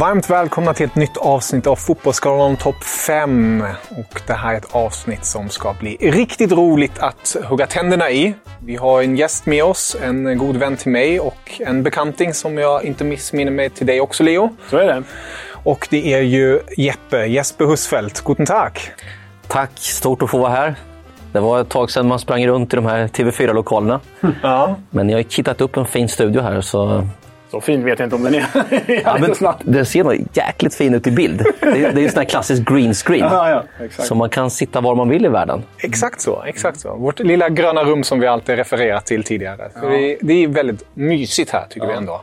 Varmt välkomna till ett nytt avsnitt av Fotbollsskalan topp 5. Och det här är ett avsnitt som ska bli riktigt roligt att hugga tänderna i. Vi har en gäst med oss, en god vän till mig och en bekanting som jag inte missminner mig till dig också, Leo. Så är det. Och det är ju Jeppe, Jesper Husfeldt. Guten Tag! Tack, stort att få vara här. Det var ett tag sedan man sprang runt i de här TV4-lokalerna. Ja. Men jag har kittat upp en fin studio här. Så... Så fin vet jag inte om den är. Ja, men den ser nog jäkligt fin ut i bild. Det är, det är ju sån här klassisk green screen. Ja, ja. Så man kan sitta var man vill i världen. Exakt så. Exakt så. Vårt lilla gröna rum som vi alltid refererat till tidigare. För det, det är väldigt mysigt här, tycker vi ändå.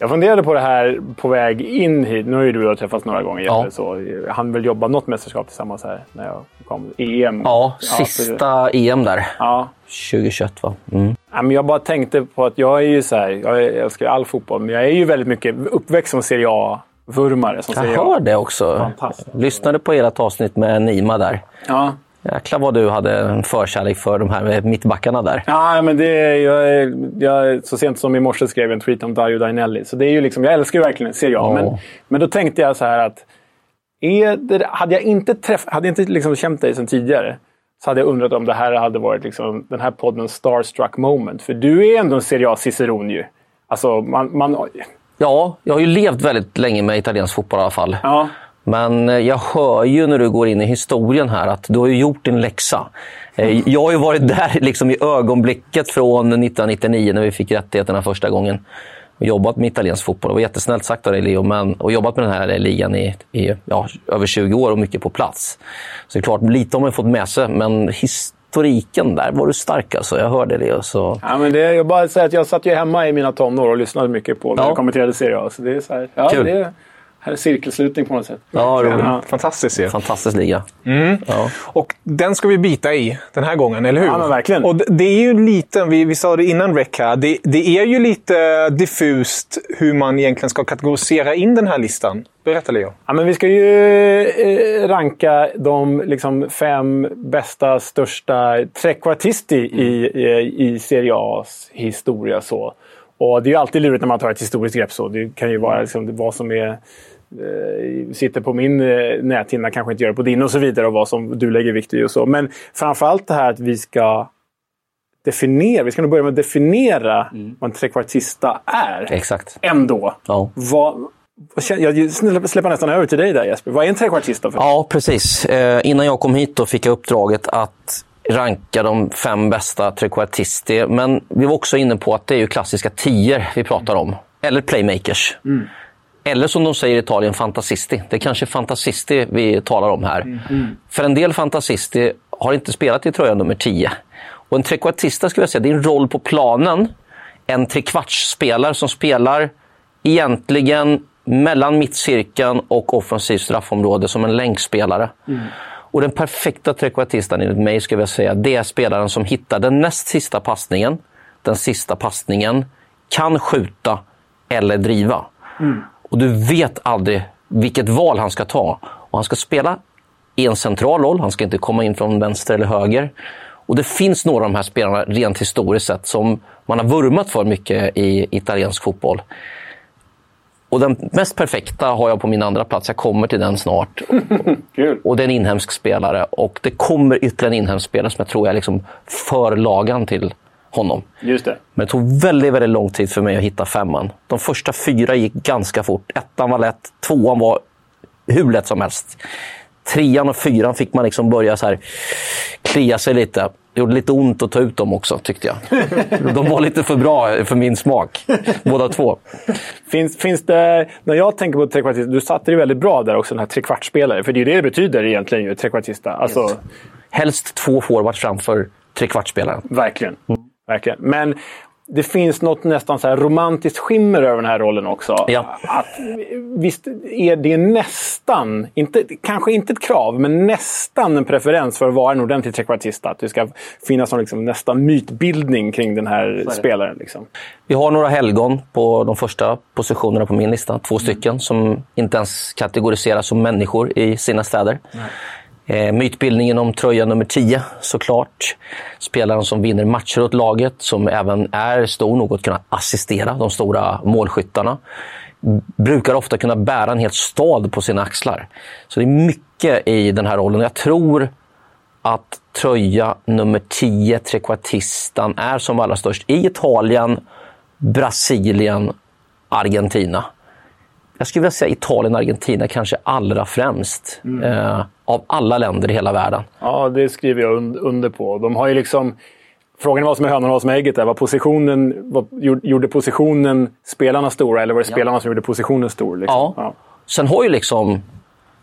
Jag funderade på det här på väg in hit. Nu har ju du och jag träffats några gånger. Ja. Så hann väl jobba något mästerskap tillsammans här när jag kom. EM. Ja, sista EM där. Ja. 2021 va? Mm. Ja, men jag bara tänkte på att jag är ju så här, jag älskar all fotboll, men jag är ju väldigt mycket uppväxt som Serie A-vurmare. Som Jag Serie A. hör det också. Fantastiskt. Lyssnade på ert avsnitt med Nima där. Ja. Jäklar vad du hade en förkärlek för de här mittbackarna där. Ja, men det är, jag, är- jag, så sent som i morse skrev jag en tweet om Dario Dainelli. Så det är ju liksom, jag älskar ju verkligen Serie A. Ja. Men, men då tänkte jag så här att är det, hade jag inte, träff, hade jag inte liksom känt dig sedan tidigare så hade jag undrat om det här hade varit liksom, den här poddens starstruck moment. För du är ändå en Serie A-ciceron ju. Alltså, man... man Ja, jag har ju levt väldigt länge med italiensk fotboll i alla fall. ja. Men eh, jag hör ju när du går in i historien här att du har ju gjort din läxa. Eh, Jag har ju varit där liksom i ögonblicket från 1999 när vi fick rättigheterna första gången. Och jobbat med italiensk fotboll. Det var jättesnällt sagt av dig Leo, men, och jobbat med den här ligan i, i ja, över 20 år och mycket på plats. Så det är klart, lite har man fått med sig, men historiken där var du stark alltså. Jag hörde det. Så... Ja, men det, jag bara säger att jag satt ju hemma i mina tonår och lyssnade mycket på när Ja. jag kommenterade Serie A. Så det är så här, ja, Kul. det här är cirkelslutning på något sätt. Ja, roligt. Ja. Fantastiskt ju. Fantastisk liga. Ja. Och den ska vi bita i den här gången, eller hur? Ja, men verkligen. Och det är ju lite, vi, vi sa det innan rec här, det, det är ju lite diffust hur man egentligen ska kategorisera in den här listan. Berätta Leo. Ja, men vi ska ju eh, ranka de liksom, fem bästa, största trekvartisti i, i, i Serie A's historia. Så. Och det är ju alltid lurigt när man tar ett historiskt grepp. Så. Det kan ju vara liksom, vad som är, eh, sitter på min eh, näthinna, kanske inte gör det på din och så vidare. Och vad som du lägger vikt i och så. Men framförallt det här att vi ska definiera. Vi ska nog börja med att definiera vad en trekvartista är. Exakt. Ändå. Ja. Vad, jag släpper nästan över till dig där Jesper. Vad är en trekvartista för Ja, precis. Eh, innan jag kom hit då fick jag uppdraget att ranka de fem bästa trekvartisti. Men vi var också inne på att det är ju klassiska tior vi pratar om. Eller playmakers. Eller som de säger i Italien, fantasisti. Det är kanske fantasisti vi talar om här. För en del fantasisti har inte spelat i tröja nummer 10. Och en trequartista skulle jag säga, det är en roll på planen. En trekvartsspelare som spelar egentligen mellan mittcirkeln och offensivt straffområde som en länkspelare. Och den perfekta trekvartisten enligt mig skulle jag säga, det är spelaren som hittar den näst sista passningen, den sista passningen, kan skjuta eller driva. Och du vet aldrig vilket val han ska ta. Och han ska spela i en central roll, han ska inte komma in från vänster eller höger. Och det finns några av de här spelarna rent historiskt sett som man har vurmat för mycket i italiensk fotboll. Och den mest perfekta har jag på min andra plats. Jag kommer till den snart. Kul. Och det är en inhemsk spelare. Och det kommer ytterligare en inhemsk spelare som jag tror är liksom förlagan till honom. Just det. Men det tog väldigt, väldigt lång tid för mig att hitta femman. De första fyra gick ganska fort. Ettan var lätt, tvåan var hur lätt som helst. Trean och fyran fick man liksom börja så här klia sig lite. Gjorde lite ont att ta ut dem också, tyckte jag. De var lite för bra för min smak, båda två. Finns, finns det, när jag tänker på trekvartista, du satte det väldigt bra där också, den här trekvartsspelare. För det är ju det det betyder egentligen, ju, trekvartista. Alltså, Helst två forwards framför trekvartsspelaren. verkligen. verkligen. Men det finns något nästan så här romantiskt skimmer över den här rollen också. Ja. Att, visst är det nästan, inte, kanske inte ett krav, men nästan en preferens för att vara en ordentlig trekvartista. Att det ska finnas någon liksom, nästan mytbildning kring den här spelaren. Liksom. Vi har några helgon på de första positionerna på min lista. Två stycken som inte ens kategoriseras som människor i sina städer. Eh, mytbildningen om tröja nummer 10 såklart. Spelaren som vinner matcher åt laget, som även är stor nog att kunna assistera de stora målskyttarna. Brukar ofta kunna bära en hel stad på sina axlar. Så det är mycket i den här rollen. Jag tror att tröja nummer 10, trekvartistan, är som allra störst i Italien, Brasilien, Argentina. Jag skulle vilja säga Italien och Argentina kanske allra främst. Eh, av alla länder i hela världen. Ja, det skriver jag un- under på. De har ju liksom... Frågan är vad som är hönan och vad som är ägget. Där. Var positionen, vad, gjorde positionen spelarna stora eller var det spelarna som gjorde positionen stor? Liksom? Ja. Sen har ju liksom...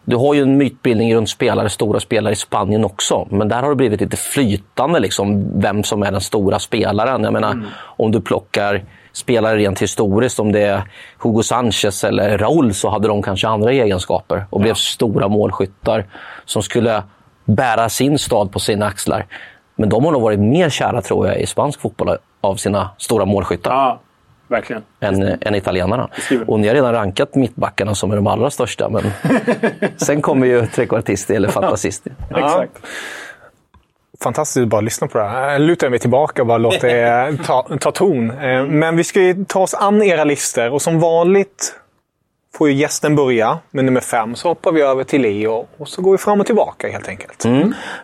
Du har ju en mytbildning runt spelare, stora spelare i Spanien också. Men där har det blivit lite flytande, liksom, vem som är den stora spelaren. Jag menar, om du plockar spelare rent historiskt, om det är Hugo Sanchez eller Raúl, så hade de kanske andra egenskaper och blev stora målskyttar som skulle bära sin stad på sina axlar. Men de har nog varit mer kära, tror jag, i spansk fotboll av sina stora målskyttar Ja, verkligen. än, än italienarna. Och ni har redan rankat mittbackarna som är de allra största. Men sen kommer ju trekvartisti eller fantasisti. Exakt. Fantastiskt att bara lyssna på det här. Jag lutar mig tillbaka och bara låter det ta, ta ton. Eh, Men vi ska ju ta oss an era listor och som vanligt får ju gästen börja med nummer fem. Så hoppar vi över till Leo och så går vi fram och tillbaka helt enkelt.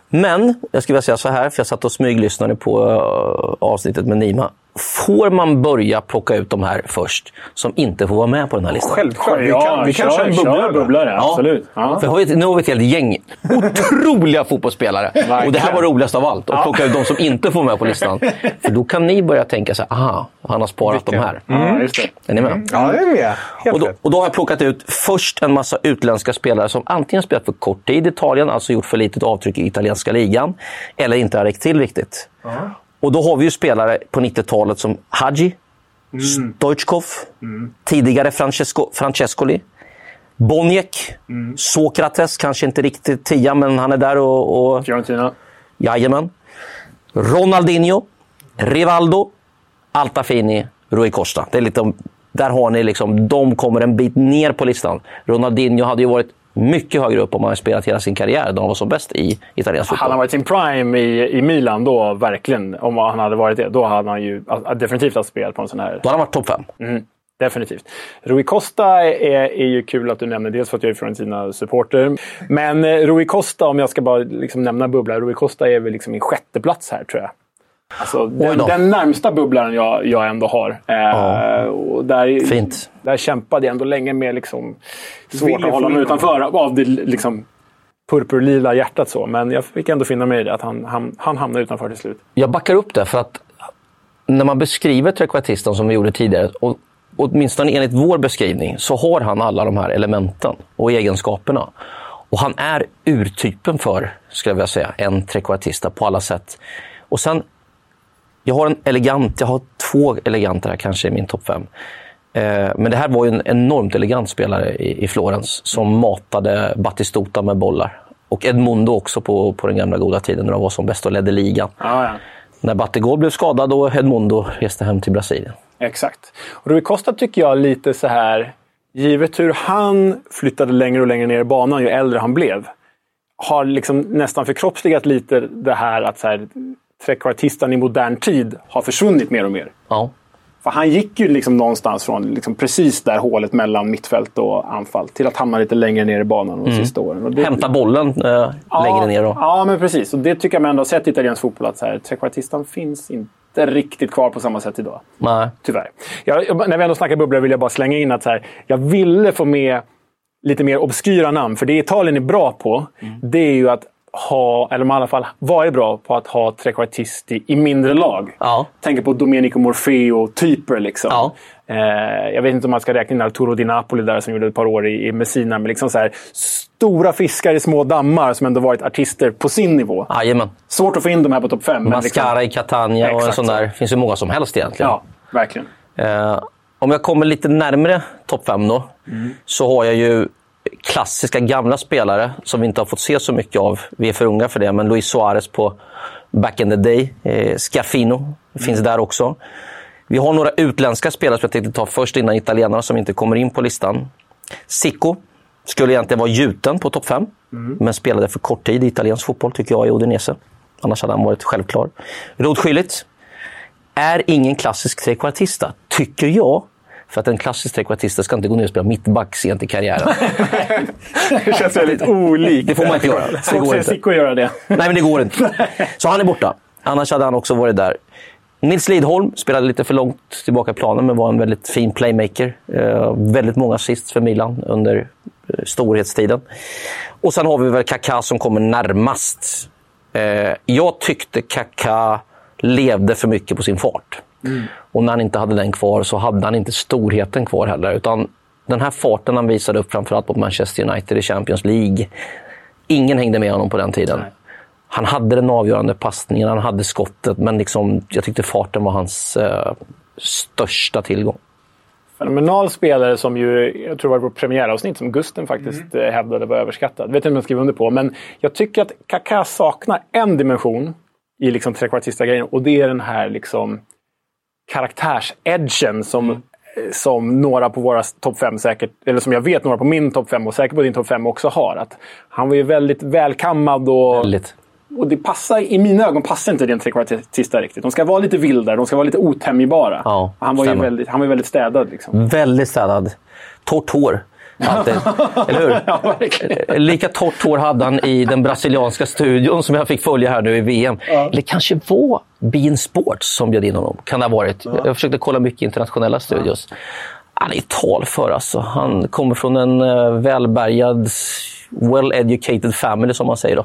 Men jag skulle vilja säga så här, för jag satt och smyglyssnade på avsnittet med Nima. Får man börja plocka ut de här först, som inte får vara med på den här listan? Självklart. Vi kan, vi kan köra en bubblare. Kör bubblare, absolut. Ja. För har vi nu har vi ett helt gäng otroliga fotbollsspelare. Och det här var roligast av allt. Att plocka ut de som inte får med på listan. För då kan ni börja tänka så här, aha, han har sparat de här. Ja, just det. Är ni med? Ja, det är vi. Helt Och då, och då har jag plockat ut först en massa utländska spelare som antingen spelat för kort tid i Italien, alltså gjort för litet avtryck i italienska ligan, eller inte har räckt till riktigt. Och då har vi ju spelare på 90-talet som Hadji, Stoichkov, tidigare Francesco, Francescoli, Boniek, Sokrates, kanske inte riktigt tia, men han är där och, och Fiorentina. Jajamän. Ronaldinho, Rivaldo, Altafini, Rui Costa. Det är lite, om- där har ni liksom, de kommer en bit ner på listan. Ronaldinho hade ju varit mycket högre upp om han hade spelat hela sin karriär då han var som bäst i italiensk Han har fotboll. varit sin prime i, i Milan då, verkligen. Om han hade varit det. Då hade han ju definitivt haft spel på en sån här. Då hade han varit topp fem. Definitivt. Rui Costa är, är ju kul att du nämner, dels för att jag är Fiorentina-supporter. Men eh, Rui Costa, om jag ska bara liksom nämna bubbla, Rui Costa är väl liksom min sjätte plats här tror jag. Alltså, den, den närmsta bubblaren jag, jag ändå har. Eh, och där, Fint. där kämpade jag ändå länge med liksom, svårt att hålla mig utanför av det liksom, purpurlila hjärtat. Så. Men jag fick ändå finna mig i det, att han, han, han hamnade utanför till slut. Jag backar upp det för att när man beskriver trekvartisten som vi gjorde tidigare och åtminstone enligt vår beskrivning, så har han alla de här elementen och egenskaperna. Och han är urtypen för, skulle jag vilja säga, en trekvartista på alla sätt. Och sen, jag har en elegant, jag har två eleganter här kanske i min topp fem. Eh, men det här var ju en enormt elegant spelare i, Florens som matade Battistuta med bollar. Och Edmundo också på, på den gamla goda tiden när de var som bäst och ledde ligan. Ja, ja. När Battigol blev skadad och Edmundo reste hem till Brasilien. Exakt. Och Rui Costa tycker jag lite så här, givet hur han flyttade längre och längre ner i banan ju äldre han blev, har liksom nästan förkroppsligat lite det här att så här, trekvartistan i modern tid har försvunnit mer och mer. Ja. För han gick ju liksom någonstans från liksom precis där hålet mellan mittfält och anfall till att hamna lite längre ner i banan de sista åren. Och det, Hämta bollen eh, längre ner. Då. Ja, men precis. Och det tycker jag man ändå har sett i italiensk fotboll att så här, trekvartistan finns inte riktigt kvar på samma sätt idag. Nej. Tyvärr. Jag, när vi ändå snackar bubblor vill jag bara slänga in att så här, jag ville få med lite mer obskyra namn. För det Italien är bra på, det är ju att ha, eller i alla fall varit bra på att ha trekvartisti i mindre lag. Ja. Tänker på Domenico Morfeo-typer. Liksom. Ja. Eh, jag vet inte om man ska räkna in Arturo Di Napoli där som gjorde ett par år i, i Messina. Men liksom så här, stora fiskar i små dammar som ändå varit artister på sin nivå. Jajamän. Svårt att få in de här på topp fem. Mascara liksom- i Catania och en sån så. där. Det finns ju många som helst egentligen. Ja, verkligen. Eh, om jag kommer lite närmre topp fem då, så har jag ju klassiska gamla spelare som vi inte har fått se så mycket av. Vi är för unga för det, men Luis Suarez på back in the day. Eh, Scaffino finns där också. Vi har några utländska spelare som jag tänkte ta först innan italienarna som inte kommer in på listan. Sicko skulle egentligen vara gjuten på topp fem, men spelade för kort tid i italiensk fotboll tycker jag i Udinese. Annars hade han varit självklar. Rod Schüllit är ingen klassisk trekvartista, tycker jag. För att en klassisk trekvartista ska inte gå ner och spela mittback sent i karriären. Det känns väldigt olikt. Det får man inte göra. Svårt för inte. Sicko att göra det. Nej, men det går inte. Så han är borta. Annars hade han också varit där. Nils Lidholm spelade lite för långt tillbaka i planen, men var en väldigt fin playmaker. Eh, väldigt många assist för Milan under eh, storhetstiden. Och sen har vi väl Kaká som kommer närmast. Eh, jag tyckte Kaká levde för mycket på sin fart. Och när han inte hade den kvar så hade han inte storheten kvar heller. Utan den här farten han visade upp framförallt mot Manchester United i Champions League. Ingen hängde med honom på den tiden. Han hade den avgörande passningen, han hade skottet, men liksom, jag tyckte farten var hans eh, största tillgång. Fenomenal spelare som ju, jag tror det var vårt premiäravsnitt som Gusten faktiskt eh, hävdade var överskattad. Vet inte om jag skriver under på, men jag tycker att Kaká saknar en dimension i liksom trekvartista-grejen och det är den här liksom karaktärsedgen som, eh, som några på våra topp fem säkert, eller som jag vet några på min topp fem och säkert på din topp fem också har. Att han var ju väldigt välkammad och Väldigt. och det passar, i mina ögon passar inte det en trekvartista riktigt. De ska vara lite vildare, de ska vara lite otämjbara. Ja, han var ju väldigt, han var väldigt städad. Liksom. Väldigt städad. Torrt hår. Alltid. Eller hur? Ja, Lika torrt hår hade han i den brasilianska studion som jag fick följa här nu i VM. Eller kanske var Bein Sports som bjöd in honom. Kan det ha varit. Jag försökte kolla mycket internationella studios. Han är talför alltså. Han kommer från en eh, välbärgad, well-educated family som man säger. Då.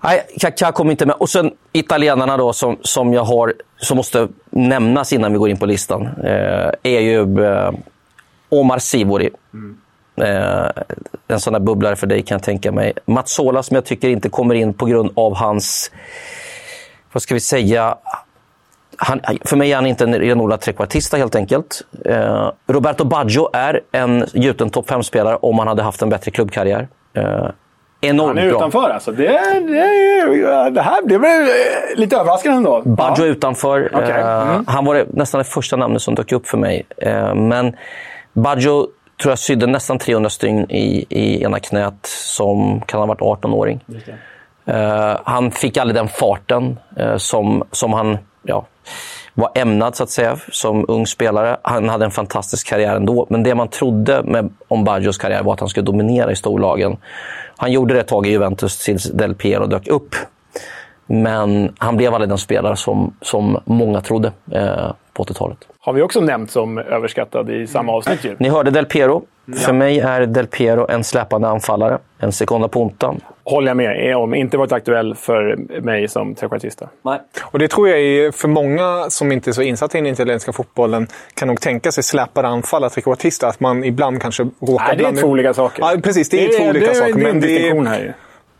Nej, Kaká kom inte med. Och sen italienarna då som, som jag har, som måste nämnas innan vi går in på listan, eh, är ju eh, Omar Sivori. Eh, en sån där bubblare för dig kan jag tänka mig. Mazzola som jag tycker inte kommer in på grund av hans, vad ska vi säga, han, för mig är han inte en renodlad trekvartista helt enkelt. Eh, Roberto Baggio är en gjuten topp 5-spelare om han hade haft en bättre klubbkarriär. Eh, enormt Han är bra. utanför alltså. Det, det, det här blev väl eh, lite överraskande ändå. Baggio Ja. utanför. Okej. Eh, Mm. Han var det, nästan det första namnet som dök upp för mig. Eh, men Baggio tror jag sydde nästan 300 stygn i, i ena knät som kan ha varit 18-åring. Eh, han fick aldrig den farten eh, som, som han ja, var ämnad så att säga som ung spelare. Han hade en fantastisk karriär ändå, men det man trodde med, om Baggios karriär var att han skulle dominera i storlagen. Han gjorde det ett tag i Juventus tills Del Piero dök upp. Men han blev aldrig den spelare som, som många trodde eh, på 80-talet. Har vi också nämnt som överskattad i samma avsnitt. Ju. Ni hörde Del Piero. För mig är Del Piero en släpande anfallare. En sekunda punta. Håller jag med om. Inte varit aktuell för mig som trekvartista. Nej. Och det tror jag är, för många som inte är så insatta i den italienska fotbollen, kan nog tänka sig släpade anfallare, trekvartister, att man ibland kanske råkar Nej, det är två olika saker. Ja, precis. Det är, två olika det, saker. Det är en men det är- distinktion här ju.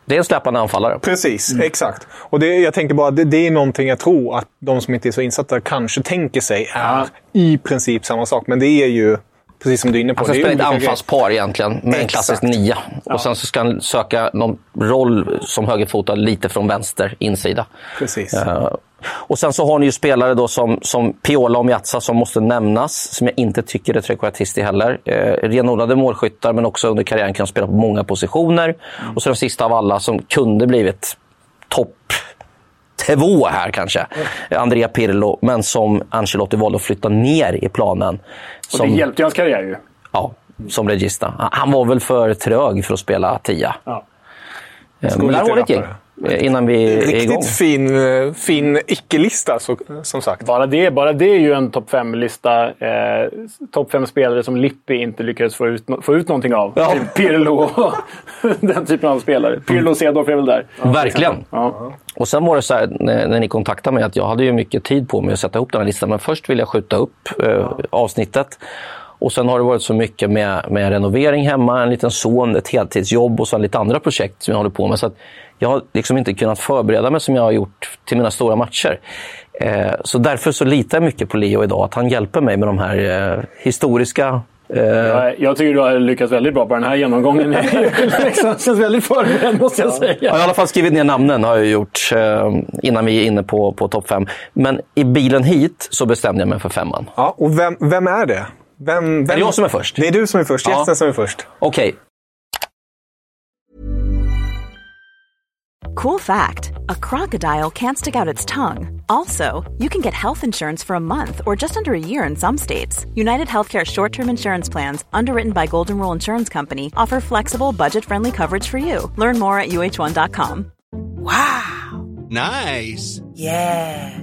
Det är en släpande anfallare. Precis, exakt. Och det, jag tänker bara, det, det är någonting jag tror att de som inte är så insatta kanske tänker sig är i princip samma sak. Men det är ju, precis som du är inne på, Han ska det är spela ett anfallspar egentligen, med en Exakt. klassisk nia. Och sen så ska han söka någon roll som högerfotad lite från vänster insida. Precis. Eh, och sen så har ni ju spelare då som, som Piola och Miazza som måste nämnas, som jag inte tycker är trekvartister heller. Eh, renodlade målskyttar, men också under karriären kan spela på många positioner. Och så den sista av alla som kunde blivit topp två här kanske. Andrea Pirlo, men som Ancelotti valde att flytta ner i planen. Och Som, det hjälpte ju hans karriär ju. ja, som regista. Han var väl för trög för att spela tia. Ja. Eh, Men där lite har vi ett gäng rappare. Innan vi är igång. Riktigt fin, eh, fin icke-lista, så, som sagt. Bara det, bara det är ju en topp fem-lista. Eh, topp fem spelare som Lippi inte lyckades få ut, få ut någonting av. Ja. Typ Pirlo och den typen av spelare. Pirlo och Cedorf är väl där. Verkligen. Ja. Och sen var det så här, när, när ni kontaktade mig, att jag hade ju mycket tid på mig att sätta ihop den här listan. Men först ville jag skjuta upp eh, avsnittet. Och sen har det varit så mycket med, med renovering hemma, en liten son, ett heltidsjobb och så lite andra projekt som jag håller på med. Så att jag har liksom inte kunnat förbereda mig som jag har gjort till mina stora matcher. Eh, så därför så litar jag mycket på Leo idag, att han hjälper mig med de här eh, historiska eh, Jag, jag tycker du har lyckats väldigt bra på den här genomgången. liksom, känns väldigt förberedd måste jag säga. Jag har i alla fall skrivit ner namnen har jag gjort eh, innan vi är inne på, på topp fem. Men i bilen hit så bestämde jag mig för femman. Ja, och vem, vem är det? Vem, vem... Är det jag som är först? Det är du som är först. Ja. Som är först. Okej, Cool fact a crocodile can't stick out its tongue. Also, you can get health insurance for a month or just under a year in some states. United Healthcare short term insurance plans, underwritten by Golden Rule Insurance Company, offer flexible, budget friendly coverage for you. Learn more at uh1.com. Wow! Nice. Yeah.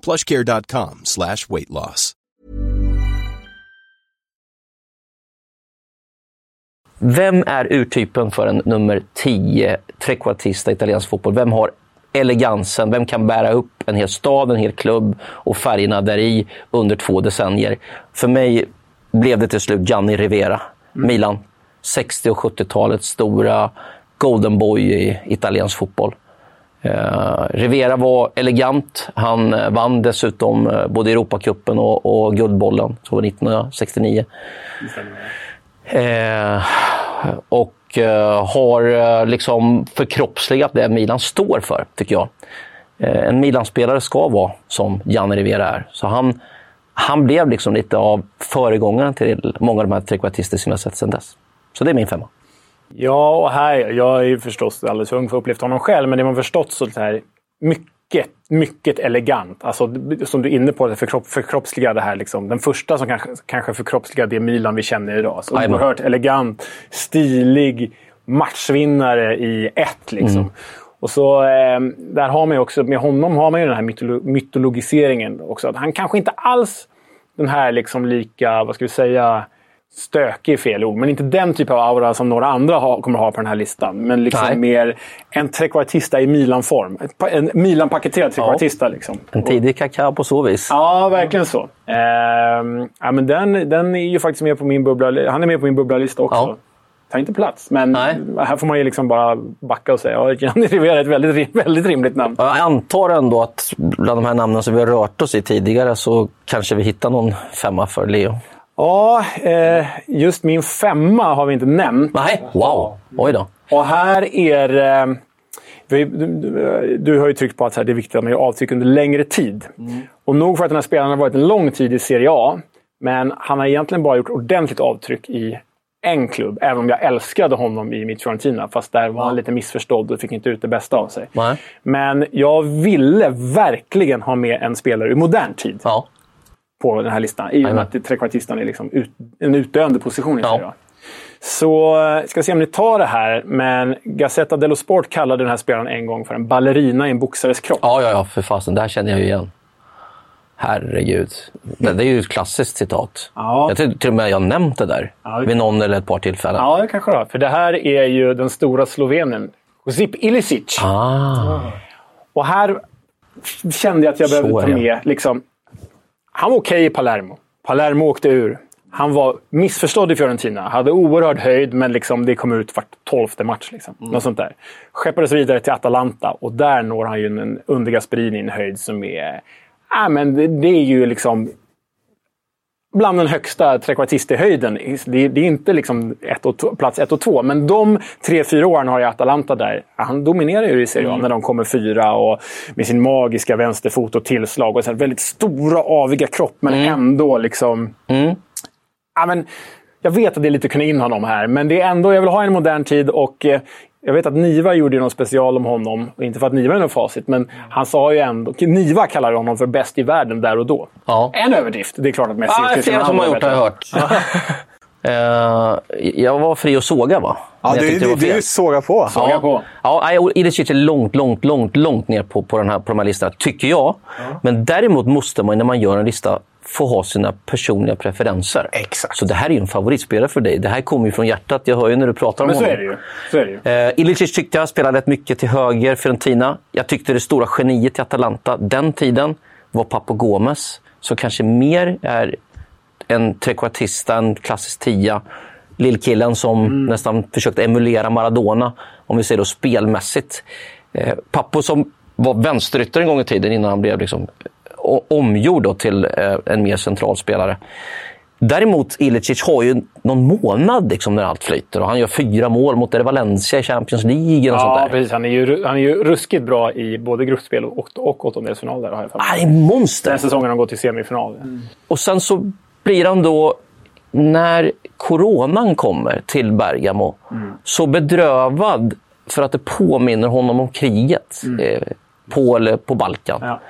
plushcare.com slash weight loss. vem är urtypen för en nummer 10 trekvartista i italiensk fotboll? Vem har elegansen? Vem kan bära upp en hel stad, en hel klubb och färgerna där i under två decennier? För mig blev det till slut Gianni Rivera, Milan. 60 och 70-talets stora golden boy i italiensk fotboll. Eh, Rivera var elegant. Han eh, vann dessutom eh, både Europacupen och, och Guldbollen, så var 1969. Eh, och eh, har eh, liksom förkroppsligat det Milan står för, tycker jag. Eh, en Milan-spelare ska vara som Janne Rivera är. Så han, han blev liksom lite av föregångaren till många av de här trekvartister som jag sett sedan dess. Så det är min femma. Ja, och här, jag är ju förstås alldeles för ung för att ha upplevt honom själv, men det man förstått så här mycket, mycket elegant. Alltså, som du är inne på, det förkropp, förkroppsliga det här. Liksom. Den första som kanske, kanske förkroppsligar det Milan vi känner idag. Så oerhört elegant, stilig, matchvinnare i ett. Liksom. Mm. Och så eh, där har man också, med honom har man ju den här mytolo mytologiseringen också. Att han kanske inte alls den här liksom lika, vad ska vi säga, stökig är fel ord, men inte den typ av aura som några andra har, kommer ha på den här listan. Men liksom Nej. mer en trekvartista i Milan-form. En Milan-paketerad trekvartista. Liksom. En tidig Kaká på så vis. Ja, verkligen så. Ehm, ja, men den, den är ju faktiskt med på min bubbla. Han är med på min bubblalista också. Ja. tar inte plats. Men här får man ju liksom bara backa och säga att ja, Gianni Rivera är ett väldigt, väldigt rimligt namn. Jag antar ändå att bland de här namnen som vi har rört oss i tidigare så kanske vi hittar någon femma för Leo. Ja, eh, just min femma har vi inte nämnt. Nej, wow! Oj då. Och här är... Eh, du, du, du, har ju tryckt på att det är viktigt att man gör avtryck under längre tid. Mm. Och nog för att den här spelaren har varit en lång tid i Serie A, men han har egentligen bara gjort ordentligt avtryck i en klubb. Även om jag älskade honom i mitt Fiorentina. Fast där var han lite missförstådd och fick inte ut det bästa av sig. Nej. Men jag ville verkligen ha med en spelare i modern tid. Ja. På den här listan. I och med att trekvartistan är liksom ut, en utdöende position i ja. Så ska se om ni tar det här. Men Gazzetta dello Sport kallade den här spelaren en gång för en ballerina i en boxares kropp. Ja, ja, ja för fasen. Det här känner jag ju igen. Herregud. Det, det är ju ett klassiskt citat. Ja. Jag tror till och med jag har nämnt det där ja, vid någon eller ett par tillfällen. Ja, det kanske det För det här är ju den stora slovenen Josip Ilicic. Ah. Och här kände jag att jag behövde ta med... Liksom, han var okej okay i Palermo. Palermo åkte ur. Han var missförstådd i Fiorentina. Hade oerhörd höjd, men liksom det kom ut vart tolfte match. Liksom. Mm. Något sånt där. Skeppades vidare till Atalanta och där når han ju en under Gasperini en höjd som är Ja, men det, det är ju liksom bland den högsta trekvartist-höjden. Det, det, är inte liksom ett och plats ett och två, men de tre, fyra åren har jag Atalanta där. Han dominerar ju i Serie A mm. när de kommer fyra och med sin magiska vänsterfot och tillslag. Och så väldigt stora, aviga kropp, men mm. ändå liksom... Mm. Ja, men, jag vet att det är lite att kunna in honom här, men det är ändå, jag vill ha en modern tid och eh, jag vet att Niva gjorde någon special om honom. Inte för att Niva är någon facit, men han sa ju ändå... Niva kallade honom för bäst i världen där och då. Ja. En överdrift. Det är klart att Messi... Ja, det är flera som har gjort det, har jag hört. uh, jag var fri att såga, va? Ja, du, du, du såga på. Såga ja. på. Ja, Ilicic är långt, långt, långt, långt ner på, på, den här, på de här listorna, tycker jag. Ja. Men däremot måste man, när man gör en lista, få ha sina personliga preferenser. Exakt. Så det här är ju en favoritspelare för dig. Det här kommer ju från hjärtat. Jag hör ju när du pratar Men om så honom. Är det ju. Så är det ju. Eh, Ilicic tyckte jag spelade rätt mycket till höger, Fiorentina. Jag tyckte det stora geniet i Atalanta den tiden var Papo Gomes. Som kanske mer är en trekvartista, en klassisk tia. Lillkillen som mm. nästan försökte emulera Maradona, om vi säger då spelmässigt. Eh, Papo som var vänsterytter en gång i tiden innan han blev liksom omgjord till eh, en mer central spelare. Däremot Ilicic har ju någon månad liksom när allt flyter och han gör fyra mål mot är Valencia i Champions League. Och ja, sånt där. precis. Han är, ju, han är ju ruskigt bra i både gruppspel och, och åttondelsfinal. Där, har jag han är monster! Den säsongen han gått till semifinal. Mm. Och sen så blir han då, när coronan kommer till Bergamo, mm. så bedrövad för att det påminner honom om kriget mm. eh, på, på Balkan. Ja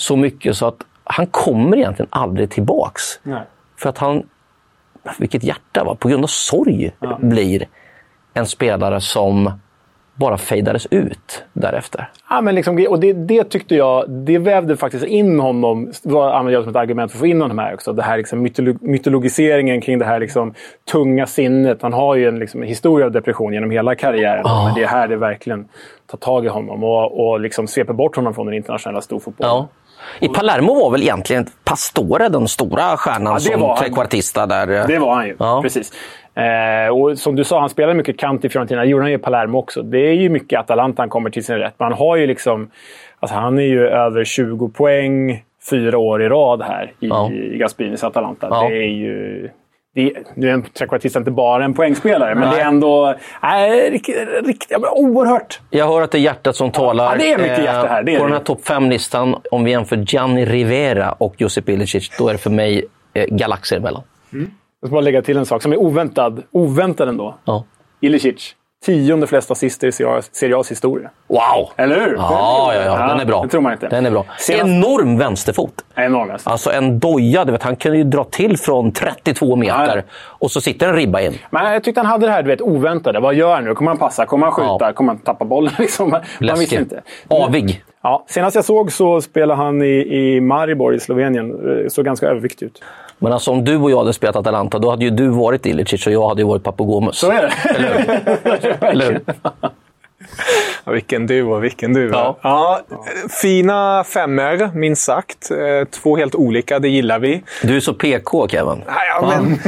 så mycket så att han kommer egentligen aldrig tillbaks. Nej. För att han, vilket hjärta, va? på grund av sorg ja. blir en spelare som bara fejdades ut därefter. Ja, men liksom, och det, det, tyckte jag, det vävde faktiskt in honom, var använde jag som ett argument för att få in honom här också. Det här liksom mytologiseringen kring det här liksom, tunga sinnet. Han har ju en liksom, historia av depression genom hela karriären. Oh. Men det är här det verkligen tar tag i honom och, och liksom sveper bort honom från den internationella storfotbollen. Ja. I Palermo var väl egentligen Pastore den stora stjärnan ja, som trekvartista där? Det var han ju, ja. precis. Eh, och som du sa, han spelade mycket kant i Fiorentina. Det gjorde han ju i Palermo också. Det är ju mycket Atalanta han kommer till sin rätt. Men han har ju liksom... Alltså han är ju över 20 poäng fyra år i rad här i, ja. i Gaspinis Atalanta. Ja. Det är ju det, nu är en trekvartist inte bara en poängspelare, men Nej. det är ändå äh, riktigt, riktigt, oerhört. Jag hör att det är hjärtat som talar. Ja, det är mycket hjärta här. Det på den här topp 5-listan, om vi jämför Gianni Rivera och Josip Ilicic, då är det för mig eh, galaxer emellan. Mm. Jag ska bara lägga till en sak som är oväntad, oväntad ändå. Ja. Ilicic. Tionde flest assister i Serie A's historia. Wow! Eller hur? Ja, ja, ja. Den är bra. Det tror man inte. Den är bra. Senast... Enorm vänsterfot. Enorm vänsterfot. Alltså en doja. Du vet, han kunde ju dra till från 32 meter ja. och så sitter en ribba in. Men jag tyckte han hade det här du vet, oväntade. Vad gör han nu? Kommer han passa? Kommer han skjuta? Ja. Kommer han tappa bollen? Liksom. Man visste inte. Avig. Ja, senast jag såg så spelade han i, i Maribor i Slovenien. Såg ganska överviktig ut. Men alltså om du och jag hade spelat Atalanta, då hade ju du varit Ilicic och jag hade ju varit Papagomus. Så är det. Eller hur? Eller hur? Ja, vilken duo, vilken duo. Ja. Ja, fina femmer, minst sagt. Eh, Två helt olika, det gillar vi. Du är så PK, Kevin. Ja, men,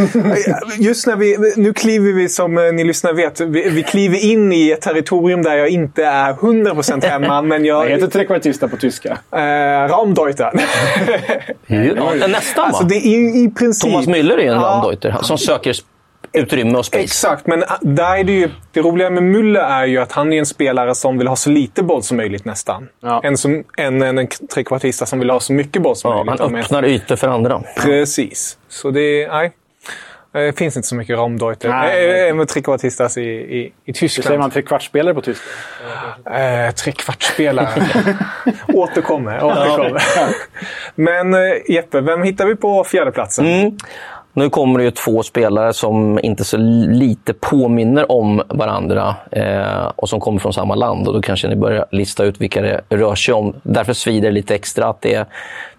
just när vi, nu kliver vi, som eh, ni lyssnare vet, vi, vi kliver in i ett territorium där jag inte är 100% hemma. men jag... Vad heter trekvartista på tyska? Eh, Raumdeuter. Ja, nästan, Alltså, va? det är i, i princip... Thomas Müller är en Ja. Raumdeuter som söker utrymme och space. Exakt, men ah, där är det ju... Det roliga med Müller är ju att han är en spelare som vill ha så lite boll som möjligt nästan. Ja. En, som, en, en, en trekvartista som vill ha så mycket boll som Ja, möjligt. han öppnar ytor för andra. Precis. Så det... Nej. Det finns inte så mycket Raumdeuter. Nej, Nej, nej. med trekvartistas i, i, i Hur säger Tyskland. man trekvartsspelare på tyska? Eh, trekvartsspelare. återkommer. återkommer. Men eh, Jeppe, vem hittar vi på fjärdeplatsen? Mm. Nu kommer det ju två spelare som inte så lite påminner om varandra eh, och som kommer från samma land. Och Då kanske ni börjar lista ut vilka det rör sig om. Därför svider det lite extra att det är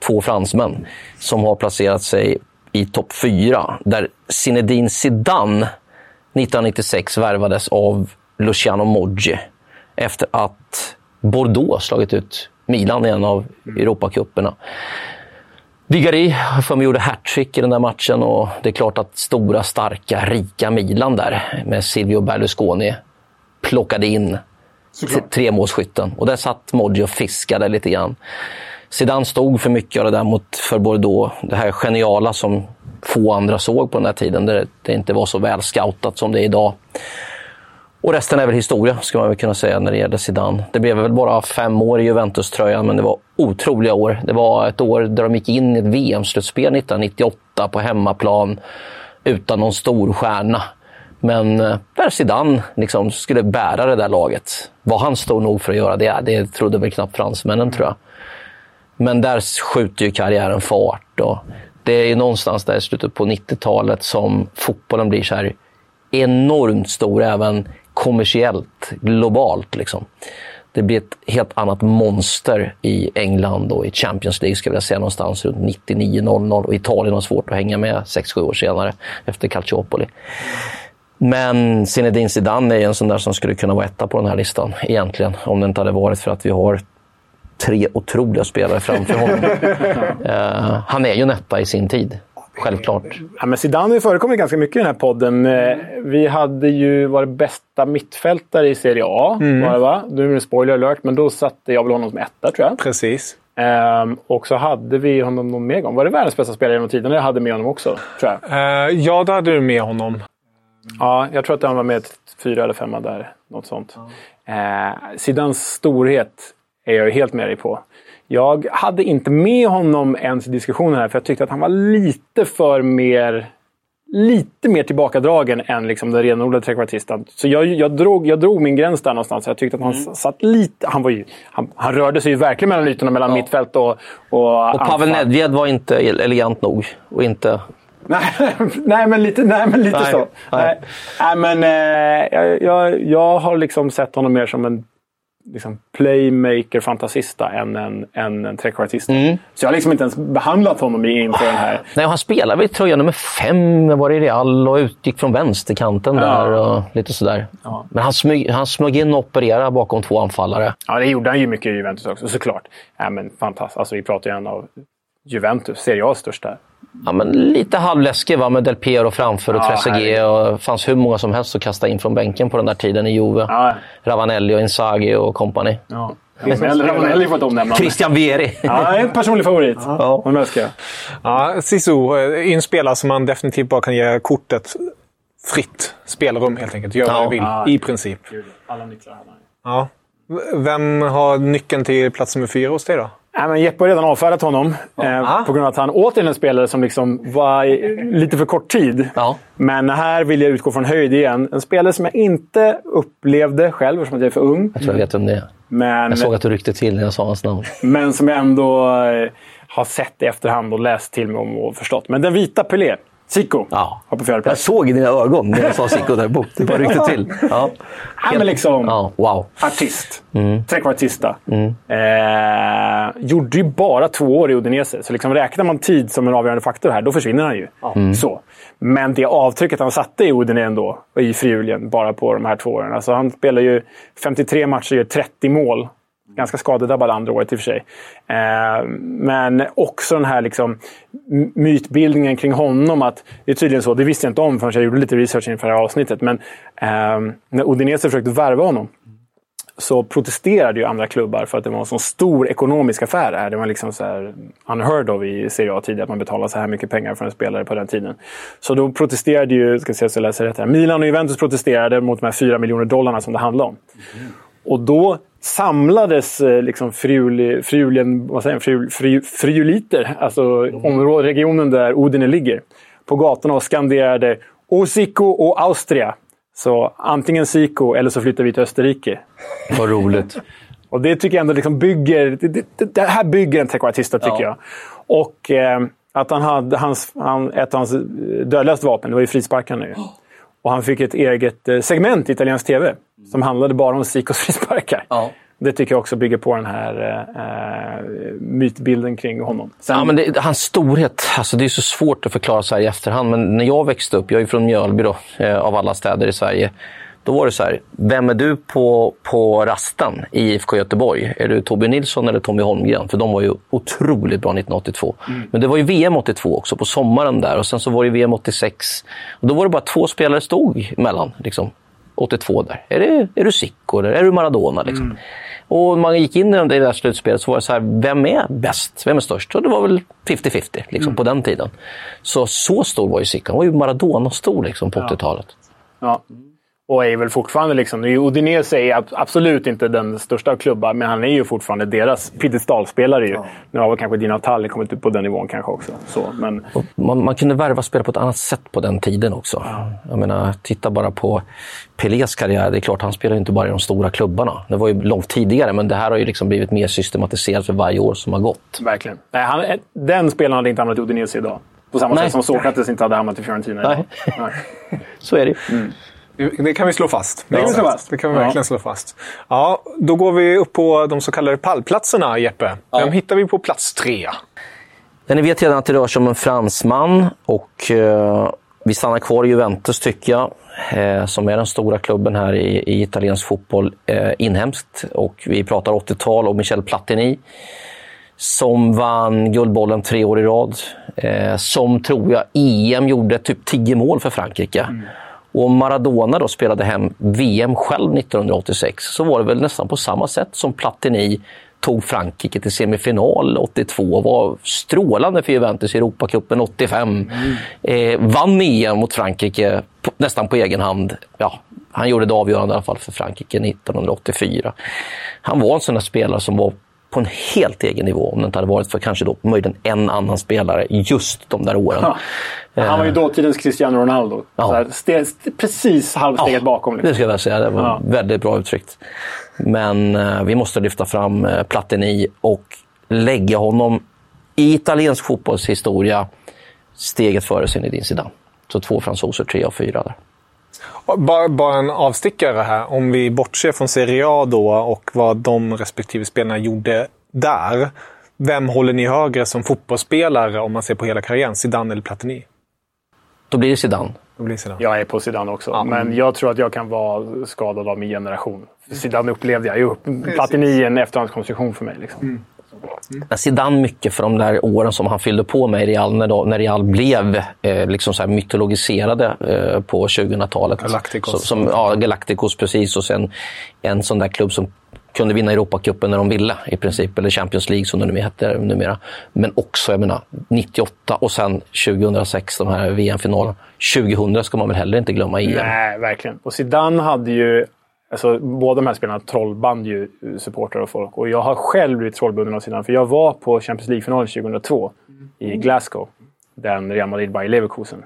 två fransmän som har placerat sig i topp fyra. Där Zinedine Zidane 1996 värvades av Luciano Moggi efter att Bordeaux slagit ut Milan i en av Europacuperna. Vigari mig gjorde hattrick i den där matchen och det är klart att stora, starka, rika Milan där med Silvio Berlusconi plockade in tremålsskytten. Och där satt Moggi och fiskade lite grann. Zidane stod för mycket av det där mot, för Bordeaux. Det här geniala som få andra såg på den här tiden. Där det inte var så väl scoutat som det är idag. Och resten är väl historia, skulle man väl kunna säga, när det gäller Zidane. Det blev väl bara fem år i Juventus-tröjan, men det var otroliga år. Det var ett år där de gick in i ett VM-slutspel 1998 på hemmaplan utan någon stor stjärna. Men eh, där Zidane liksom skulle bära det där laget. Var han stor nog för att göra det? Det trodde väl knappt fransmännen, tror jag. Men där skjuter ju karriären fart. Och det är ju någonstans där i slutet på 90-talet som fotbollen blir så här enormt stor, även kommersiellt, globalt. Liksom. Det blir ett helt annat monster i England och i Champions League, ska jag säga, någonstans runt 99-00. Och Italien har svårt att hänga med 6-7 år senare, efter Calciopoli. Men Zinedine Zidane är en sån där som skulle kunna vara etta på den här listan, egentligen. Om det inte hade varit för att vi har tre otroliga spelare framför honom. Eh, han är ju en etta i sin tid, självklart. Ja, men Zidane förekommit ganska mycket i den här podden. Eh, Vi hade ju varit bästa mittfältare i Serie A. Var det, va? Nu är det spoiler alert, men då satte jag väl honom som etta, tror jag. Precis. Ehm, och så hade vi honom någon mer gång. Var det världens bästa spelare genom tiden? Jag hade med honom också, tror jag. Eh, ja, då hade du med honom. Ja, jag tror att han var med fyra eller femma där. Något sånt. Eh, Zidanes storhet är jag ju helt med dig på. Jag hade inte med honom ens i diskussionen här, för jag tyckte att han var lite för mer lite mer tillbakadragen än liksom den renodlade trekvartisten. Så jag, jag, drog, jag drog min gräns där någonstans. Jag tyckte att han Mm. satt lite... Han, var ju, han, han rörde sig ju verkligen mellan ytorna, mellan mittfält och, och, Och Pavel. Nedved var inte elegant nog. Och inte... Nej, nej, men lite, nej, men lite Nej, så. nej. Nej. Men, eh, jag, jag har liksom sett honom mer som en liksom, playmaker-fantasista än en, än en trekvartist. Mm. Så jag har liksom inte ens behandlat honom inför den här. Nej, han spelade väl i tröja nummer fem, var i Real och utgick från vänsterkanten där och lite sådär. Men han smög, han smög in och opererade bakom två anfallare. Ja, det gjorde han ju mycket i Juventus också, såklart. Ja, men fantastiskt. Alltså, vi pratar ju en av Juventus, Serie A's största. Ja, men lite halvläskig va, med Del Piero framför och Ja, Trezeguet. Och det fanns hur många som helst att kasta in från bänken på den där tiden i Juve. Ja. Ravanelli och Inzaghi och company. Ja. Ravanelli får ett omnämnande. Christian Vieri. Ja, en personlig favorit. Ja. Älskar jag. Ja, Sisu är en spelare som man definitivt bara kan ge kortet fritt spelrum helt enkelt. Gör vad Ja. du vill, Ja. i princip. Alla nycklar han. Ja. Vem har nyckeln till plats nummer fyra hos dig då? Nej, men Jeppe har redan avfärdat honom. Eh, Ah. på grund av att han återigen är en spelare som liksom var lite för kort tid. Ja. Men här vill jag utgå från höjd igen. En spelare som jag inte upplevde själv, eftersom jag är för ung. Jag tror jag vet vem det är. Men, Jag såg att du ryckte till när jag sa hans namn. men som jag ändå eh, har sett i efterhand och läst till mig om och förstått. Men den vita Pelé. Zico Ja. har på fjärde Jag plats. såg i dina ögon när jag sa Zico där bort. Det bara ryckte till. Ja. Ja, men liksom Ja, wow. artist. Mm. Trekvartista. Eh, gjorde ju bara två år i Udinese. Så liksom räknar man tid som en avgörande faktor här, då försvinner han ju. Mm. Så. Men det avtrycket han satte i Udine ändå, och i Friulien, bara på de här två åren. Alltså han spelar ju 53 matcher, gör 30 mål. Ganska skadedrabbad andra året i och för sig. Eh, men också den här liksom, mytbildningen kring honom. Att det är tydligen så, det visste jag inte om förrän jag gjorde lite research inför det här avsnittet. Men eh, när Udinese försökte värva honom så protesterade ju andra klubbar för att det var en så stor ekonomisk affär. det här. Det var liksom så här unheard of i Serie A tidigare att man betalar så här mycket pengar för en spelare på den tiden. Så då protesterade ju, ska se så jag läser rätt här, Milan och Juventus protesterade mot de här 4 miljoner dollarna som det handlade om. Och då samlades eh, liksom friuli, friulien, vad säger jag, friul, fri, friuliter, alltså området, regionen där Udine ligger, på gatorna och skanderade Osico och Austria. Så antingen Zico eller så flyttar vi till Österrike. Vad roligt. Och det tycker jag ändå liksom bygger... Det, det, det här bygger en trekvartista, tycker Ja. jag. Och eh, att han hade hans, han, ett av hans dödligaste vapen, det var ju frisparkarna ju. Och han fick ett eget eh, segment i italiensk tv som handlade bara om Zicos frisparkar. Ja. Det tycker jag också bygger på den här eh, mytbilden kring honom. Sen, Ja, men det, hans storhet, alltså det är så svårt att förklara så här i efterhand. Men när jag växte upp, jag är från Mjölby då, eh, av alla städer i Sverige. Då var det så här, vem är du på, på rasten i IFK Göteborg? Är du Torbjörn Nilsson eller Tommy Holmgren? För de var ju otroligt bra 1982. Men det var ju VM 82 också, på sommaren där. Och sen så var det VM 86. Och då var det bara två spelare stod mellan. Liksom, 82 där. Är, det, är du Zico eller är du Maradona? Liksom. Och man gick in i det där slutspelet så var det så här, vem är bäst? Vem är störst? Och det var väl 50-50 liksom, på den tiden. Så så stor var ju Zico. Han var ju Maradona-stor liksom, på 80-talet. Ja. Och är väl fortfarande liksom... Udinese är ab- absolut inte den största av klubbar, men han är ju fortfarande deras piedestalspelare. Ju. Nu har väl kanske Dina Tall kommit upp på den nivån kanske också. Så, men, man, man kunde värva spelare på ett annat sätt på den tiden också. Jag menar, titta bara på Pelés karriär. Det är klart, han spelar ju inte bara i de stora klubbarna. Det var ju långt tidigare, men det här har ju liksom blivit mer systematiserat för varje år som har gått. verkligen. Nej, han, den spelaren hade inte hamnat i Udinese idag. På samma Nej. sätt som Sokrates inte hade hamnat i Fiorentina idag. Nej. Så är det ju. Det kan vi slå fast. Det kan vi slå fast. Det kan vi Ja. verkligen slå fast. Ja, då går vi upp på de så kallade pallplatserna, Jeppe. Vem hittar vi på plats tre? Ja, ni vet redan att det rör sig om en fransman och eh, vi stannar kvar i Juventus tycker jag, eh, som är den stora klubben här i, i italiensk fotboll eh, inhemskt. Och vi pratar 80-tal och Michel Platini som vann Guldbollen tre år i rad. Eh, som, tror jag, EM gjorde typ 10 mål för Frankrike. Och om Maradona då spelade hem VM själv 1986 så var det väl nästan på samma sätt som Platini tog Frankrike till semifinal 82 var strålande för Juventus i Europacupen 85. Eh, vann EM mot Frankrike på, nästan på egen hand. Ja, han gjorde det avgörande i alla fall för Frankrike 1984. Han var en sån där spelare som var på en helt egen nivå om det inte hade varit för kanske då möjligen en annan spelare just de där åren. Ja. Han var ju dåtidens Cristiano Ronaldo. Ja. Så här, ste, st- precis halvsteget bakom. Det Liksom. ska jag väl säga. Det var Ja. väldigt bra uttryckt. Men eh, vi måste lyfta fram eh, Platini och lägga honom i italiensk fotbollshistoria steget före Zinedine Zidane. Så två fransoser, tre och fyra där. Bara, bara en avstickare här. Om vi bortser från Serie A då och vad de respektive spelarna gjorde där. Vem håller ni högre som fotbollsspelare om man ser på hela karriären? Zidane eller Platini? Då blir det Zidane. Då blir det Zidane. Jag är på Zidane också. Men jag tror att jag kan vara skadad av min generation. Zidane upplevde jag ju. Platini är en efterhandskonstruktion för mig. Liksom. Men Zidane mycket för de där åren som han fyllde på med i Real när, då, när Real blev eh, liksom så mytologiserade eh, på 2000-talet. Galacticos. Så, som, ja, Galacticos precis. Och sen en sån där klubb som kunde vinna Europacupen när de ville i princip. Eller Champions League som det numera heter numera. Men också, jag menar, 98 och sen 2006, de här VM-finalerna. 2000 ska man väl heller inte glömma EM. Nej, verkligen. Och Zidane hade ju... Alltså, båda de här spelarna trollband ju supportrar och folk. Och jag har själv blivit trollbunden av Zidane. För jag var på Champions League-finalen 2002 i Glasgow. Den Real Madrid Bayer Leverkusen.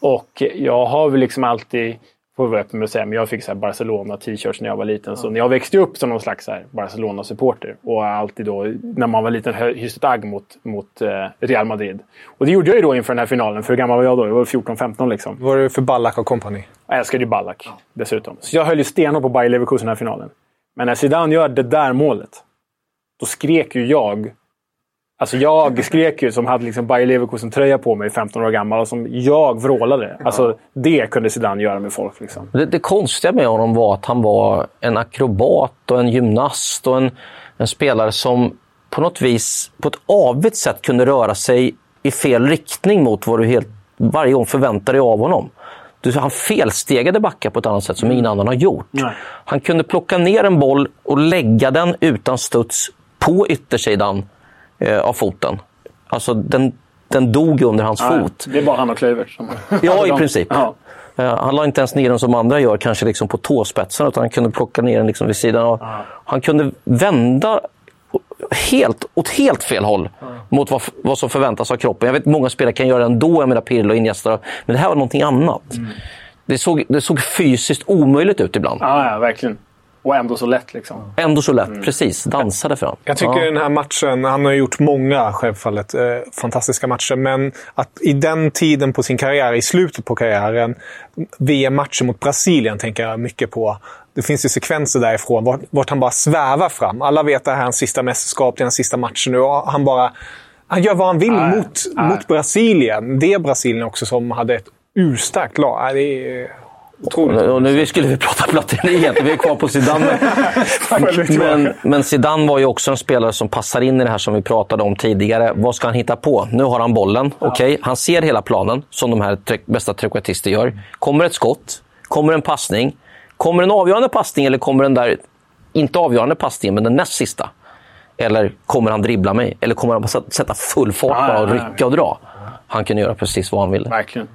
Och jag har väl liksom alltid får vara öppen säga, men jag fick så Barcelona-t-shirts när jag var liten. Så när jag växte upp som någon slags Barcelona-supporter och alltid då, när man var liten, hyste ett agg mot, mot eh, Real Madrid. Och det gjorde jag ju då inför den här finalen. För hur gammal var jag då? Jag var 14-15 liksom. Vad var det för Ballack och company? Jag älskade ju Ballack dessutom. Så jag höll ju stenhårt på Bayer Leverkusen i den här finalen. Men när Zidane gör det där målet, då skrek ju jag. Alltså jag skrek ju som hade liksom Bayer Leverkusen-tröja på mig, 15 år gammal, och som jag vrålade. Alltså det kunde Zidane göra med folk. Liksom. Det, det konstiga med honom var att han var en akrobat och en gymnast och en, en spelare som på något vis, på ett avigt sätt, kunde röra sig i fel riktning mot vad du helt, varje gång förväntade dig av honom. Du, han felstegade backar på ett annat sätt som ingen annan har gjort. Nej. Han kunde plocka ner en boll och lägga den utan studs på yttersidan av foten. Alltså den, den dog under hans fot. Det är bara han och Kluivert som Ja, i princip. Ja. Eh, Han la inte ens ner den som andra gör, kanske liksom på tåspetsen, utan han kunde plocka ner den liksom vid sidan av. Han kunde vända helt, åt helt fel håll mot vad, vad som förväntas av kroppen. Jag vet många spelare kan göra det ändå, jag menar Pirlo och Iniesta, men det här var någonting annat. Det, såg, det såg fysiskt omöjligt ut ibland. Ja, ja, verkligen. Och ändå så lätt liksom. Ändå så lätt, precis. Dansade fram. Jag tycker Ja. den här matchen, han har gjort många självfallet eh, fantastiska matcher, men att i den tiden på sin karriär, i slutet på karriären, VM-matchen mot Brasilien tänker jag mycket på. Det finns ju sekvenser därifrån vart, vart han bara svävar fram. Alla vet att det här är hans sista mästerskap, det är hans sista match nu. Och han bara... Han gör vad han vill Nej, mot, nej. mot Brasilien. Det Brasilien också som hade ett urstarkt lag. Det är. Och nu skulle vi prata Platini vi är kvar på Zidane. men, men Zidane var ju också en spelare som passar in i det här som vi pratade om tidigare. Vad ska han hitta på? Nu har han bollen. Okej, Han ser hela planen, som de här tre- bästa trequartister gör. Kommer ett skott? Kommer en passning? Kommer en avgörande passning eller kommer den där, inte avgörande passningen, men den näst sista? Eller kommer han dribbla mig? Eller kommer han sätta full fart Ja, bara och ja, ja. rycka och dra? Han kunde göra precis vad han ville. Verkligen.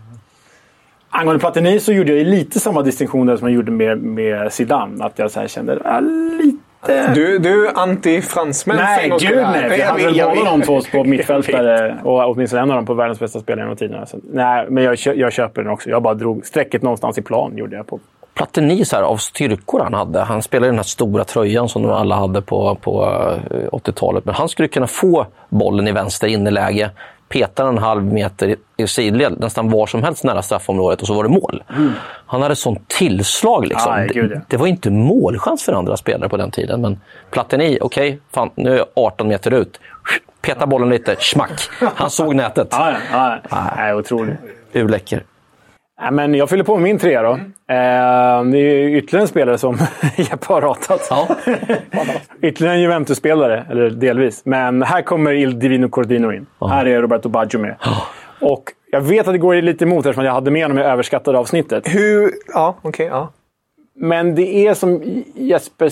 Angående Platini så gjorde jag lite samma distinktion där som jag gjorde med, med Zidane. Att jag så här kände, ja, lite... Du, du är anti-fransmän Nej, gud nej. Jag hade väl båda de två på mittfältare och åtminstone en av dem på världens bästa spelare genom tiderna. Så, nej, men jag, jag köper den också. Jag bara drog strecket någonstans i plan. gjorde jag på. Platini så här, av styrkor han hade. Han spelade i den här stora tröjan som de alla hade på, på eh, 80-talet. Men han skulle kunna få bollen i vänster inneläge, peta den en halv meter i- sidled, nästan var som helst nära straffområdet och så var det mål. Han hade sånt tillslag. Liksom. Ja, gud, ja. det, det var inte målchans för andra spelare på den tiden. Men Platini, okej, fan, nu är jag 18 meter ut. Peta bollen lite, smack. Han såg nätet. Ja, ja, ja. Nej, otroligt. Urläcker. Nej, men jag fyller på med min trea då. Mm. Eh, det är ju ytterligare en spelare som Jeppe har ratat. Ja. ytterligare en Juventus-spelare, eller delvis. Men här kommer Il Divino Cordino in. Här är Roberto Baggio med. Och jag vet att det går lite emot eftersom jag hade med honom i överskattade avsnittet. Hur... Ja, okej. ja. Men det är som Jesper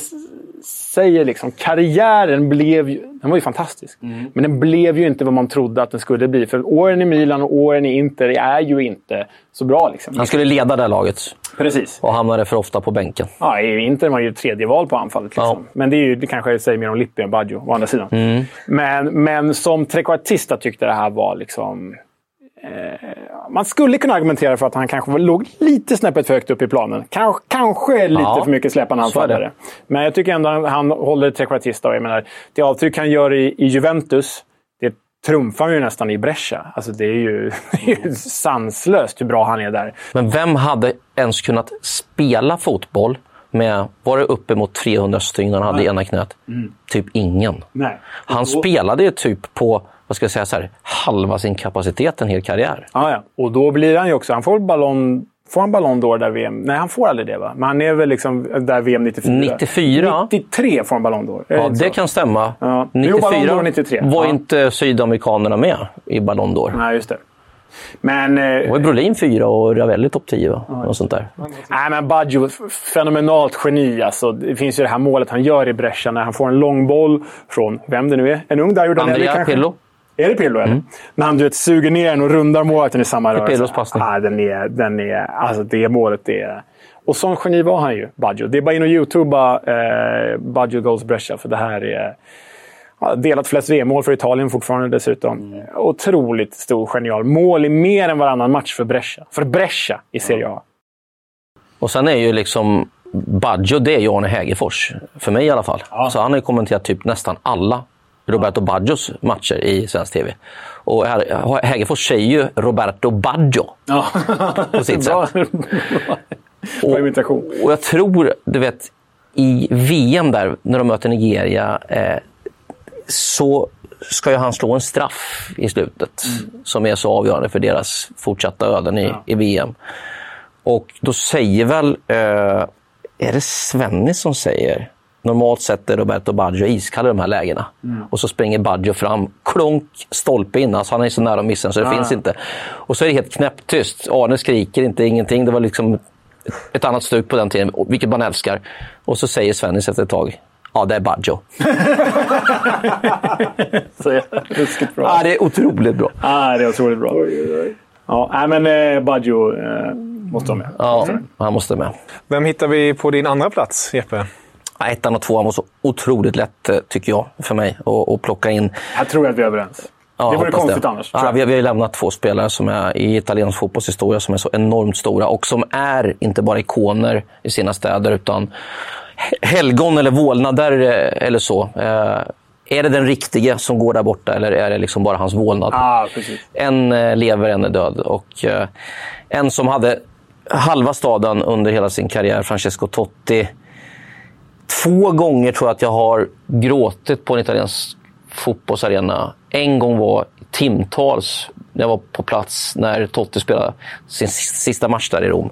säger, liksom, karriären blev ju, den var ju fantastisk. Men den blev ju inte vad man trodde att den skulle bli. För åren i Milan och åren i Inter är ju inte så bra. Liksom. Han skulle leda det laget Precis. och hamnade för ofta på bänken. Ja, i Inter var ju tredje val på anfallet. Liksom. Ja. Men det, är ju, det kanske säger mer om Lippi än Baggio, å andra sidan. Mm. Men, men som trekvartista tyckte det här var liksom... Eh, man skulle kunna argumentera för att han kanske låg lite snäppet för högt upp i planen. Kanske, kanske lite Ja, för mycket släpande anfallare. Men jag tycker ändå han, han håller trekvartista. Och jag menar, det avtryck han gör i, i Juventus, det trumfar ju nästan i Brescia. Alltså, det, är ju, sanslöst hur bra han är där. Men vem hade ens kunnat spela fotboll med, var det uppemot 300 stygn han hade i ena knät? Typ ingen. Nej. Han spelade ju typ på, vad ska jag säga, så här, halva sin kapacitet en hel karriär. Ja, ja. Och då blir han ju också... Han får ballon... Får han Ballon d'Or där VM? Nej, han får aldrig det va? Men han är väl liksom där VM 94? 94? 93 får han Ballon d'Or. Ja, inte det så? kan stämma. Ja. Jo, Ballon 94 d'Or 93. var Ja. inte sydamerikanerna med i Ballon d'Or. Nej, just det. Men... Det Eh, var ju Brolin 4 och Ravelli topp 10. Va? Något sånt där. nej, men Baggio, fenomenalt geni. Alltså, det finns ju det här målet han gör i Brescia när han får en lång boll från, vem det nu är, en ung Dario Danelli Andrea kanske? Pirlo. Är det Pirlo eller? När han du vet, suger ner den och rundar målvakten i samma rörelse. Pirlos passning. Ja, den är, den är, alltså det målet är... Och sån geni var han ju, Baggio. Det är bara in och youtuba eh, Baggio Goals Brescia, för det här är... Ja, delat flest VM-mål för Italien fortfarande dessutom. Otroligt stor genial. Mål i mer än varannan match för Brescia. För Brescia i Serie A. Och sen är ju liksom Baggio, det är ju Arne Hägerfors. För mig i alla fall. Så han har ju kommenterat typ nästan alla Roberto Baggios matcher i svensk TV. Och Hägerfors säger ju Roberto Baggio Ja. på sitt sätt. Imitation. Och jag tror, du vet, i VM där, när de möter Nigeria, eh, så ska ju han slå en straff i slutet som är så avgörande för deras fortsatta öden i, i VM. Och då säger väl, eh, är det Svennis som säger, normalt sett är Roberto Baggio iskall i de här lägena. Och så springer Baggio fram, klonk, stolpe in, alltså han är så nära att missa så det Ja, finns ja. inte. Och så är det helt knäpptyst. Arne skriker inte, ingenting. Det var liksom ett annat stuk på den tiden, vilket man älskar. Och så säger Svennis efter ett tag, ja det är Baggio. Så ruskigt bra. Ja, det är otroligt bra. Ah, det är otroligt bra. Ja, men eh, Baggio eh, måste vara med. Ja, han måste med. Vem hittar vi på din andra plats, Jeppe? Ettan och tvåan var så otroligt lätt, eh, tycker jag, för mig att, plocka in. Jag tror att vi är överens. Ja, det vore konstigt annars. tror Ja, jag. vi, har, vi har lämnat två spelare som är i italiensk fotbollshistoria som är så enormt stora och som är inte bara ikoner i sina städer utan he- helgon eller vålnader eh, eller så. Eh, är det den riktige som går där borta eller är det liksom bara hans vålnad? Ah. En eh, lever, en är död. Och, eh, en som hade halva staden under hela sin karriär, Francesco Totti. Två gånger tror jag att jag har gråtit på en italiensk fotbollsarena. En gång var timtals när jag var på plats när Totti spelade sin sis- sista match där i Rom.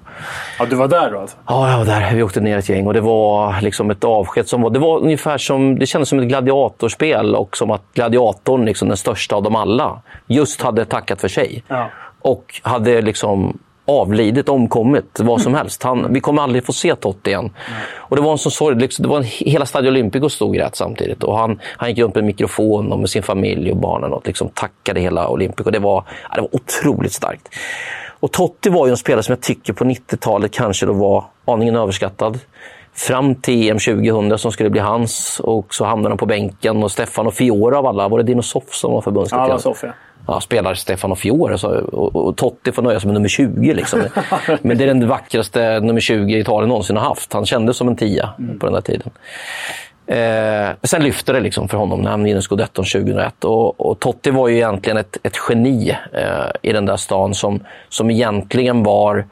Ja, du var där då alltså? Ja, jag var där. Vi åkte ner ett gäng och det var liksom ett avsked som var... Det var ungefär som... Det kändes som ett gladiatorspel och som att gladiatorn, liksom den största av dem alla, just hade tackat för sig. Ja. Och hade liksom avlidit, omkommit, vad som helst. Han, vi kommer aldrig få se Totti igen. Och det var en sån sorg. Liksom, det var en, hela Stadio Olimpico stod och grät samtidigt. Och han, han gick runt med mikrofon och med sin familj och barnen och liksom tackade hela Olympico. Det var, ja, det var otroligt starkt. Och Totti var ju en spelare som jag tycker på 90-talet kanske då var aningen överskattad. Fram till EM 2000 som skulle bli hans och så hamnade han på bänken och Stefano Fiore av alla, var det Dino Soff som var Ja, förbundskapten? det var Sofia. Ja, spelar Stefano Fiore så, och, och Totti får nöja sig med nummer 20. Liksom. Men det är den vackraste nummer 20 Italien någonsin har haft. Han kändes som en tia på den där tiden. Eh, sen lyfte det liksom för honom när han vinner scudetton 2001. Och, och Totti var ju egentligen ett, ett geni eh, i den där stan som, som egentligen var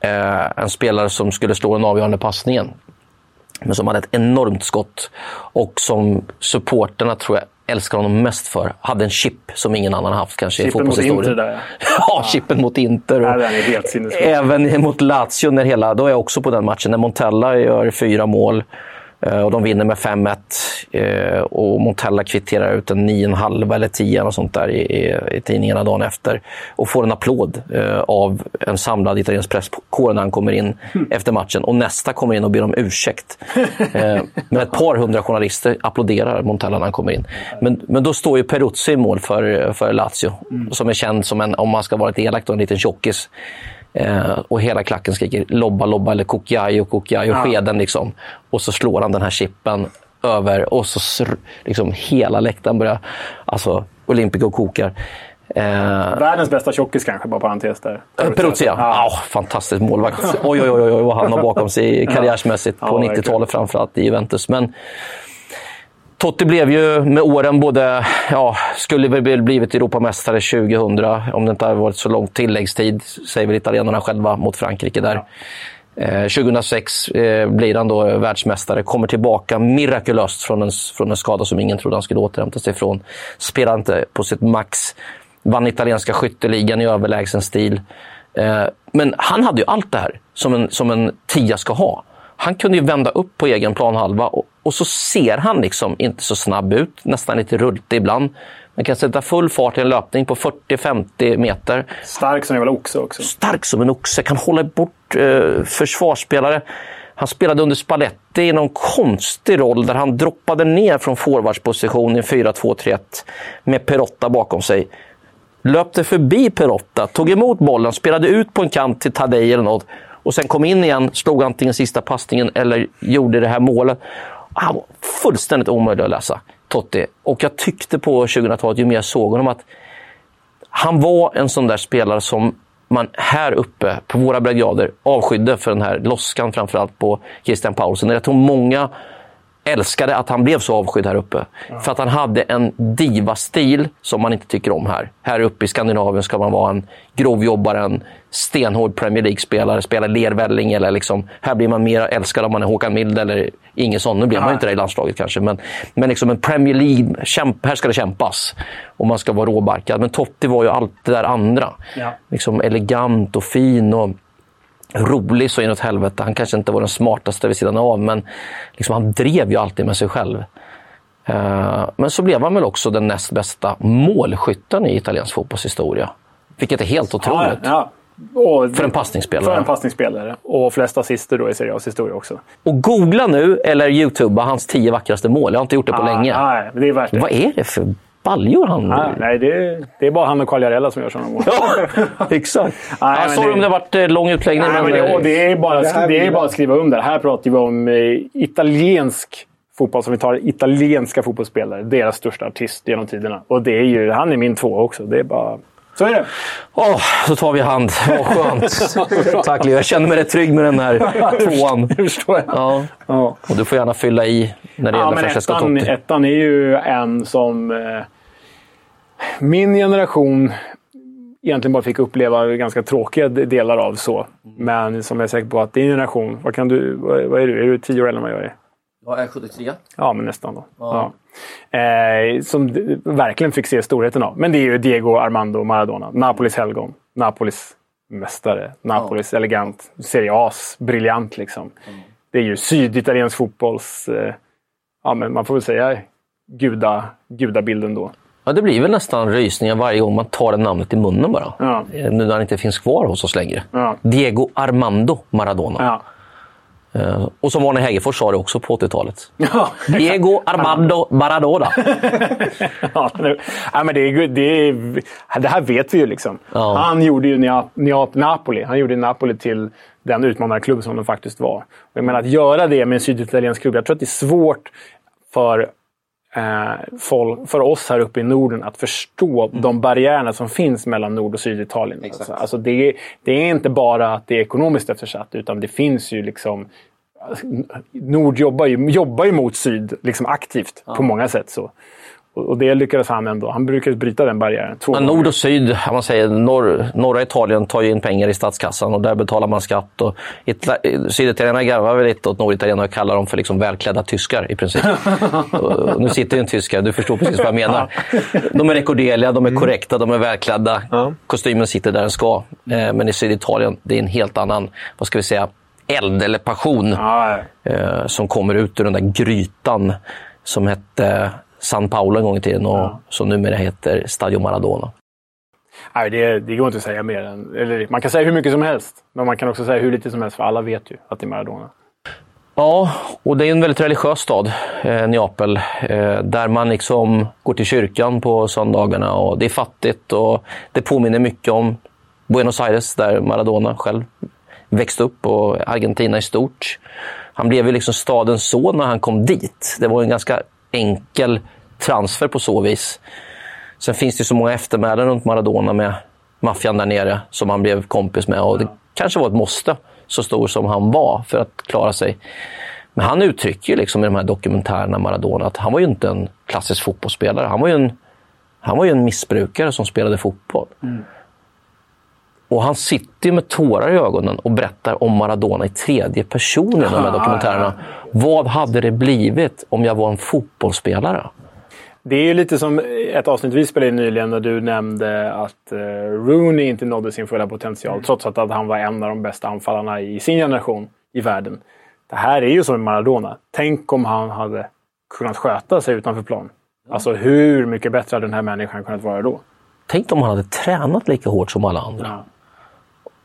eh, en spelare som skulle slå den avgörande passningen. Men som hade ett enormt skott och som supporterna tror jag älskar honom mest för. Hade en chip som ingen annan haft kanske i Chippen mot fotbollshistorien. Inter där, ja. ja, chippen mot Inter. Nej, Och är helt även mot Lazio, när hela, då är jag också på den matchen, när Montella gör fyra mål och de vinner med 5-1 eh, och Montella kvitterar ut en 9,5 eller 10 och sånt där i, i, i tidningarna dagen efter och får en applåd eh, av en samlad italiensk presskår när han kommer in efter matchen och nästa kommer in och ber om ursäkt. Eh, men ett par hundra journalister applåderar Montella när han kommer in. Men, men då står ju Peruzzi i mål för, för Lazio som är känd som en, om man ska vara lite elak, då, en liten tjockis. Eh, och hela klacken skriker lobba, lobba eller kokiajo, kokiajo, Ja. skeden liksom. Och så slår han den här chippen över och så liksom hela läktaren börjar, alltså Olympico kokar. Eh, Världens bästa tjockis kanske, bara parentes där. Eh, Peruzzi, ja. ja. Fantastisk målvakt. Oj, oj, oj, oj, vad han har bakom sig karriärsmässigt på Ja, verkligen. 90-talet framförallt i Juventus. Men Totti blev ju med åren både, ja, skulle väl blivit Europamästare 2000 om det inte hade varit så lång tilläggstid, säger väl italienarna själva mot Frankrike där. Eh, 2006 eh, blir han då världsmästare, kommer tillbaka mirakulöst från en, från en skada som ingen trodde han skulle återhämta sig ifrån. Spelar inte på sitt max, vann italienska skytteligan i överlägsen stil. Eh, men han hade ju allt det här som en, som en tia ska ha. Han kunde ju vända upp på egen planhalva och, och så ser han liksom inte så snabb ut, nästan lite rultig ibland. Man kan sätta full fart i en löpning på 40-50 meter. Stark som en jävla oxe också. Stark som en oxe, kan hålla bort eh, försvarsspelare. Han spelade under Spalletti i någon konstig roll där han droppade ner från forwardsposition i 4-2-3-1 med Perotta bakom sig. Löpte förbi Perotta, tog emot bollen, spelade ut på en kant till Tadej eller något och sen kom in igen, slog antingen sista passningen eller gjorde det här målet. Han var fullständigt omöjlig att läsa, Totti. Och jag tyckte på 2000-talet, ju mer jag såg honom, att han var en sån där spelare som man här uppe på våra breddgrader avskydde för den här loskan framförallt på Christian Paulsen. Jag tror många älskade att han blev så avskydd här uppe. Ja. För att han hade en diva-stil som man inte tycker om här. Här uppe i Skandinavien ska man vara en grovjobbare, en stenhård Premier League-spelare, spela lervälling eller liksom, här blir man mer älskad om man är Håkan Mild eller Ingesson. Nu blir man ju inte det i landslaget kanske, men, men liksom en Premier League, kämp, här ska det kämpas. Och man ska vara råbarkad. Men Totti var ju allt det där andra. Ja. Liksom elegant och fin. och rolig så inåt helvete. Han kanske inte var den smartaste vid sidan av, men liksom, han drev ju alltid med sig själv. Uh, men så blev han väl också den näst bästa målskytten i italiensk fotbollshistoria. Vilket är helt otroligt. Ja, ja. för en passningsspelare. För en passningsspelare. Och flest assister då i Serie A's historia också. Och googla nu, eller youtuba, hans tio vackraste mål. Jag har inte gjort det på ah, länge. Nej, det är värt det. Vad är det för baljor han... Ah, nej, det, det är bara han och Quagliarella som gör sådana mål. ja, exakt. Nej, ja, sorry det... om det varit eh, lång utläggning. Nej, men det, det, är bara, det, det är bara att skriva under. Här pratar vi om eh, italiensk fotboll, som vi tar italienska fotbollsspelare. Deras största artist genom tiderna. Och det är ju, han är min två också. Det är bara... Så är det. Oh, så tar vi hand. Vad skönt. Tack Leo. Jag känner mig rätt trygg med den här tvåan. Det förstår jag. Ja. ja. Och du får gärna fylla i när det ja, gäller Francesca ettan, Totti. Ettan är ju en som... Eh, min generation egentligen bara fick uppleva ganska tråkiga delar av så. Men som jag är säker på att din generation, vad, kan du, vad, är du? Är du tio år äldre än vad jag är? Jag är 73. Ja, men nästan då. Ja. Ja. Eh, som verkligen fick se storheten av. Men det är ju Diego Armando Maradona. Napolis helgon. Napolis mästare. Napolis ja. elegant. Serie A's briljant liksom. Mm. Det är ju syditaliensk fotbolls... Eh, ja, men man får väl säga guda, gudabilden då. Ja, det blir väl nästan rysningar varje gång man tar det namnet i munnen bara. Ja. Nu när han inte finns kvar hos oss längre. Ja. Diego Armando Maradona. Ja. Uh, och som Arne Hägerfors sa det också på 80-talet. Ja. Diego Armando Maradona. ja, ja, men det, är, det, är, det här vet vi ju. liksom. Ja. Han gjorde ju Napoli. Han gjorde Napoli till den utmanarklubb som de faktiskt var. Jag menar, att göra det med en syditaliensk klubb, jag tror att det är svårt för eh, för oss här uppe i Norden att förstå mm. de barriärerna som finns mellan Nord och Syditalien. Alltså, alltså det, det, är inte bara att det är ekonomiskt eftersatt, utan det finns ju liksom... Nord jobbar ju, jobbar ju mot Syd liksom aktivt ja. på många sätt. Så. Och det lyckades han ändå. Han brukade bryta den barriären. Ja, nord och syd, man säger, norr, norra Italien tar ju in pengar i statskassan och där betalar man skatt. Och syditalienarna garvar väl lite åt norditalienarna och kallar dem för liksom välklädda tyskar i princip. nu sitter ju en tyskare, du förstår precis vad jag menar. De är rekorderliga, de är mm. korrekta, de är välklädda. Ja. Kostymen sitter där den ska. Eh, men i Syditalien, det är en helt annan, vad ska vi säga, eld eller passion ja. Eh, som kommer ut ur den där grytan som hette San Paulo en gång i tiden och ja. som numera heter Stadio Maradona. Nej, det, det går inte att säga mer än... Eller, man kan säga hur mycket som helst, men man kan också säga hur lite som helst, för alla vet ju att det är Maradona. Ja, och det är en väldigt religiös stad, eh, Neapel, eh, där man liksom går till kyrkan på söndagarna och det är fattigt och det påminner mycket om Buenos Aires, där Maradona själv växte upp och Argentina i stort. Han blev ju liksom stadens son när han kom dit. Det var en ganska enkel transfer på så vis. Sen finns det så många eftermälen runt Maradona med maffian där nere som han blev kompis med. Och det kanske var ett måste, så stor som han var, för att klara sig. Men han uttrycker ju liksom i de här dokumentärerna Maradona att han var ju inte en klassisk fotbollsspelare. Han var ju en, han var ju en missbrukare som spelade fotboll. Mm. Och han sitter med tårar i ögonen och berättar om Maradona i tredje person i de här dokumentärerna. Vad hade det blivit om jag var en fotbollsspelare? Det är ju lite som ett avsnitt vi spelade in nyligen när du nämnde att eh, Rooney inte nådde sin fulla potential mm. trots att han var en av de bästa anfallarna i sin generation i världen. Det här är ju som Maradona. Tänk om han hade kunnat sköta sig utanför plan. Alltså hur mycket bättre hade den här människan kunnat vara då? Tänk om han hade tränat lika hårt som alla andra. Ja.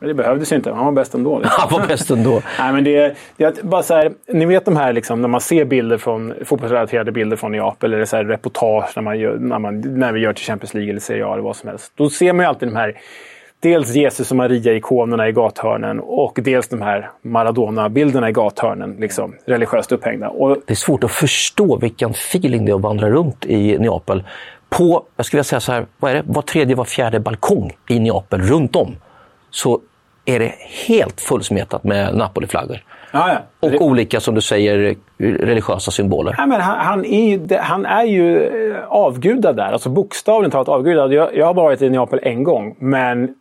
Men det behövdes inte. Han var bäst ändå. Liksom. Han var bäst ändå. Nej, men det, det är bara så här, ni vet de här liksom, när man ser bilder från, fotbollsrelaterade bilder från Neapel eller så här, reportage när, man gör, när, man, när vi gör till Champions League eller Serie A eller vad som helst. Då ser man ju alltid de här Dels Jesus och Maria-ikonerna i gathörnen och dels de här Maradona-bilderna i gathörnen. Liksom, religiöst upphängda. Och... Det är svårt att förstå vilken feeling det är att vandra runt i Neapel. På, jag skulle säga så här, vad är det? var tredje, var fjärde balkong i Neapel runt om så är det helt fullsmetat med Napoli-flaggor. Ja, ja. Och Det- olika, som du säger, religiösa symboler. Nej, men han, han, är ju, han är ju eh, avgudad där. Alltså bokstavligt talat avgudad. Jag, jag har varit i Neapel en gång, men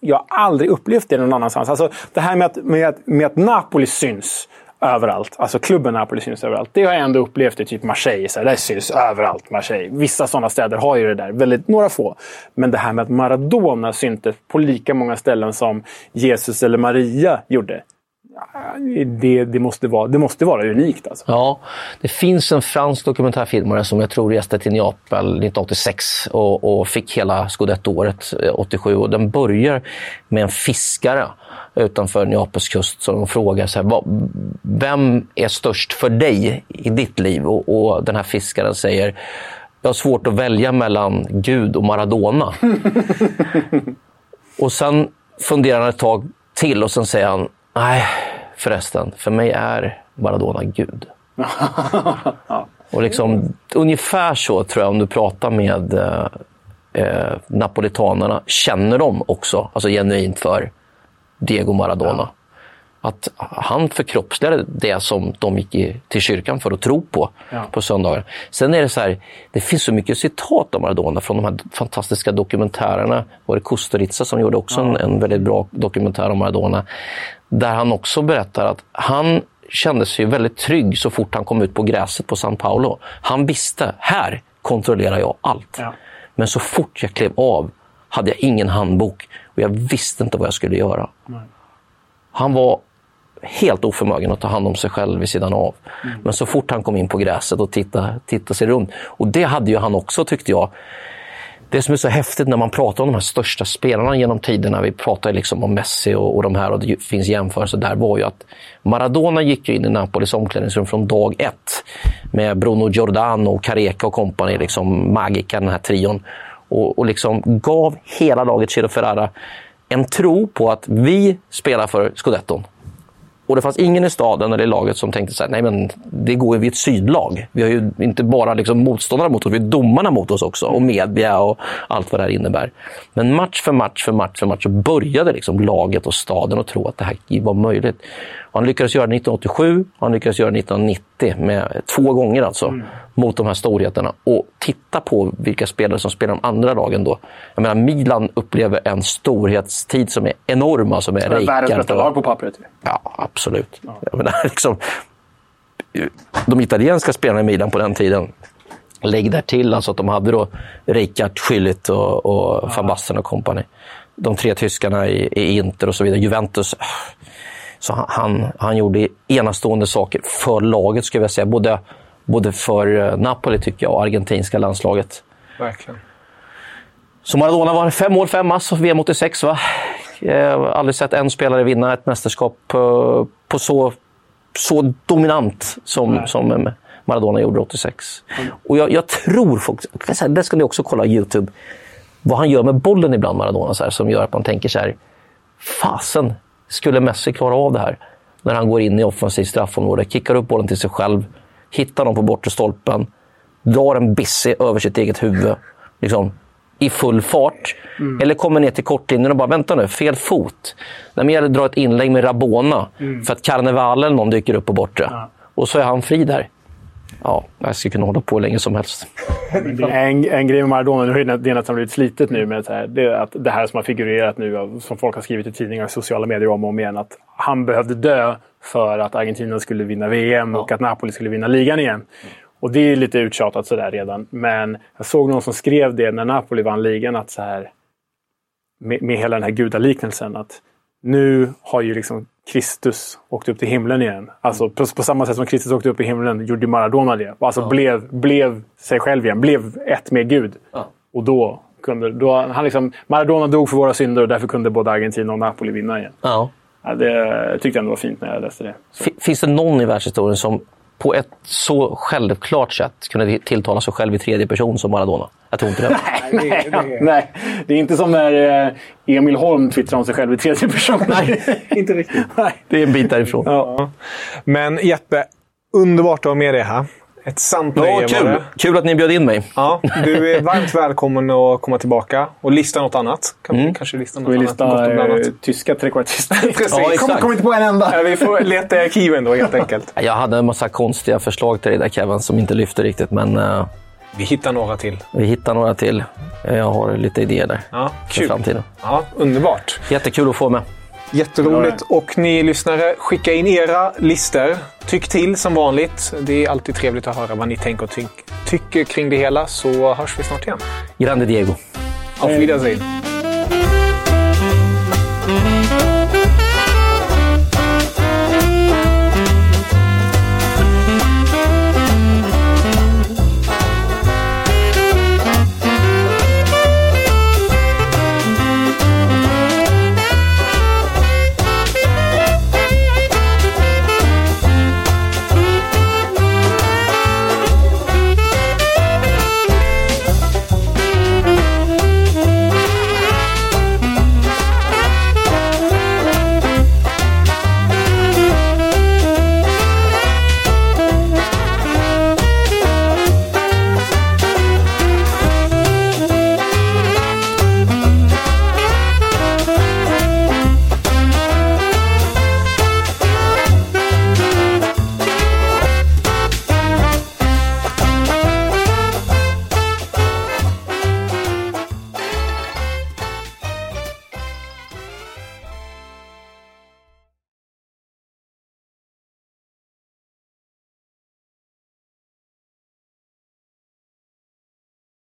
jag har aldrig upplevt det någon annanstans. Alltså, det här med att, med, med att Napoli syns överallt. Alltså klubben Napoli syns överallt. Det har jag ändå upplevt i typ Marseille. Så här, där syns överallt Marseille. Vissa sådana städer har ju det där. Väldigt, några få. Men det här med att Maradona syntes på lika många ställen som Jesus eller Maria gjorde. Det, det, måste, vara, det måste vara unikt. Alltså. Ja, det finns en fransk dokumentärfilmare som jag tror reste till Neapel 1986 och, och fick hela scudetto-året eh, 87. Och den börjar med en fiskare utanför Neapels kust som frågar så här, vad, vem är störst för dig i ditt liv? Och, och den här fiskaren säger jag har svårt att välja mellan Gud och Maradona. och sen funderar han ett tag till och sen säger han nej förresten, för mig är Maradona Gud. Och liksom, ungefär så tror jag om du pratar med eh, eh, napolitanerna, känner de också alltså genuint för Diego Maradona. Att han förkroppsligade det som de gick i, till kyrkan för att tro på Ja. på söndagar. Sen är det så här, det finns så mycket citat om Maradona från de här fantastiska dokumentärerna. Var det Kusturica som gjorde också en, en väldigt bra dokumentär om Maradona. Där han också berättar att han kände sig väldigt trygg så fort han kom ut på gräset på San Paulo. Han visste, här kontrollerar jag allt. Ja. Men så fort jag klev av hade jag ingen handbok och jag visste inte vad jag skulle göra. Han var helt oförmögen att ta hand om sig själv vid sidan av. Men så fort han kom in på gräset och tittade, tittade sig runt. Och det hade ju han också tyckte jag. Det som är så häftigt när man pratar om de här största spelarna genom tiderna, vi pratar ju liksom om Messi och, och de här och det finns jämförelser där, var ju att Maradona gick ju in i Napolis omklädningsrum från dag ett med Bruno Giordano, Careca och kompani, liksom Magica, den här trion. Och, och liksom gav hela laget Ciro Ferrara en tro på att vi spelar för scudetton. Och det fanns ingen i staden eller i laget som tänkte så här, nej men det går ju, vi är ett sydlag. Vi har ju inte bara liksom motståndarna mot oss, vi har domarna mot oss också. Och media och allt vad det här innebär. Men match för match för match för match så började liksom laget och staden att tro att det här var möjligt. Han lyckades göra det 1987 och han lyckades göra det 1990, med, två gånger alltså, mot de här storheterna. Och titta på vilka spelare som spelar de andra lagen då. Jag menar, Milan upplever en storhetstid som är enorm. Alltså med Världens Rijkaard bästa och- lag på pappret. Ja, absolut. Jag menar, liksom, de italienska spelarna i Milan på den tiden, lägg där till alltså att de hade då Rijkaard, Schüllit och, och van Basten och company. De tre tyskarna i, i Inter och så vidare. Juventus. Så han, han, gjorde enastående saker för laget, skulle jag säga. Både, både för eh, Napoli, tycker jag, och argentinska landslaget. Verkligen. Så Maradona var fem mål, fem ass, VM 86. Va? Jag har aldrig sett en spelare vinna ett mästerskap på, på så, så dominant som, som Maradona gjorde 86. Och jag, jag tror folk... Det ska ni också kolla på Youtube. Vad han gör med bollen ibland, Maradona, så här, som gör att man tänker så här. Fasen, skulle Messi klara av det här? När han går in i offensivt straffområde, kickar upp bollen till sig själv, hittar dem på bortre stolpen, drar en bisse över sitt eget huvud. Liksom, i full fart. Eller kommer ner till kortlinjen och bara, vänta nu, fel fot. När det gäller att dra ett inlägg med Rabona för att Carneval eller någon dyker upp på bortre. Och så är han fri där. Ja, jag skulle kunna hålla på hur länge som helst. En, en grej med Maradona, nu har ju det nästan blivit slitet nu, med det här, det är att det här som har figurerat nu, som folk har skrivit i tidningar och sociala medier om och om igen, att han behövde dö för att Argentina skulle vinna VM och att Napoli skulle vinna ligan igen. Och det är lite uttjatat sådär redan. Men jag såg någon som skrev det när Napoli vann ligan, att så här, med, med hela den här gudaliknelsen, att nu har ju liksom Kristus åkt upp till himlen igen. Alltså på, på samma sätt som Kristus åkte upp i himlen gjorde Maradona det. Alltså blev, blev sig själv igen. Blev ett med Gud. Och då kunde... Då, han liksom, Maradona dog för våra synder och därför kunde både Argentina och Napoli vinna igen. Ja. Ja, det jag tyckte jag ändå var fint när jag läste det. F- Finns det någon i världshistorien som på ett så självklart sätt kunde tilltala sig själv i tredje person som Maradona? Jag tror inte det. Nej, nej, det är inte som när eh, Emil Holm twittrar om sig själv i tredje person. Nej, Inte riktigt. nej. Det är en bit därifrån. Ja. Men Jeppe, underbart att ha med dig här. Ett sant Ja, nöje kul. kul att ni bjöd in mig. Ja, du är varmt välkommen att komma tillbaka och lista något annat. Kan vi kanske lista något Vi annat blandat. eh, tyska trekvartister. Precis. Ja. Kommer kom inte på en enda. Ja, vi får leta i arkiven då helt enkelt. Jag hade en massa konstiga förslag till dig där Kevin som inte lyfte riktigt, men eh, Vi hittar några till. vi hittar några till. Jag har lite idéer där Ja, för kul. framtiden. Ja, underbart. Jättekul att få med. Jätteroligt. Och ni lyssnare, skicka in era listor. Tyck till som vanligt. Det är alltid trevligt att höra vad ni tänker och ty tycker kring det hela. Så hörs vi snart igen. Grande Diego. Auf Wiedersehen.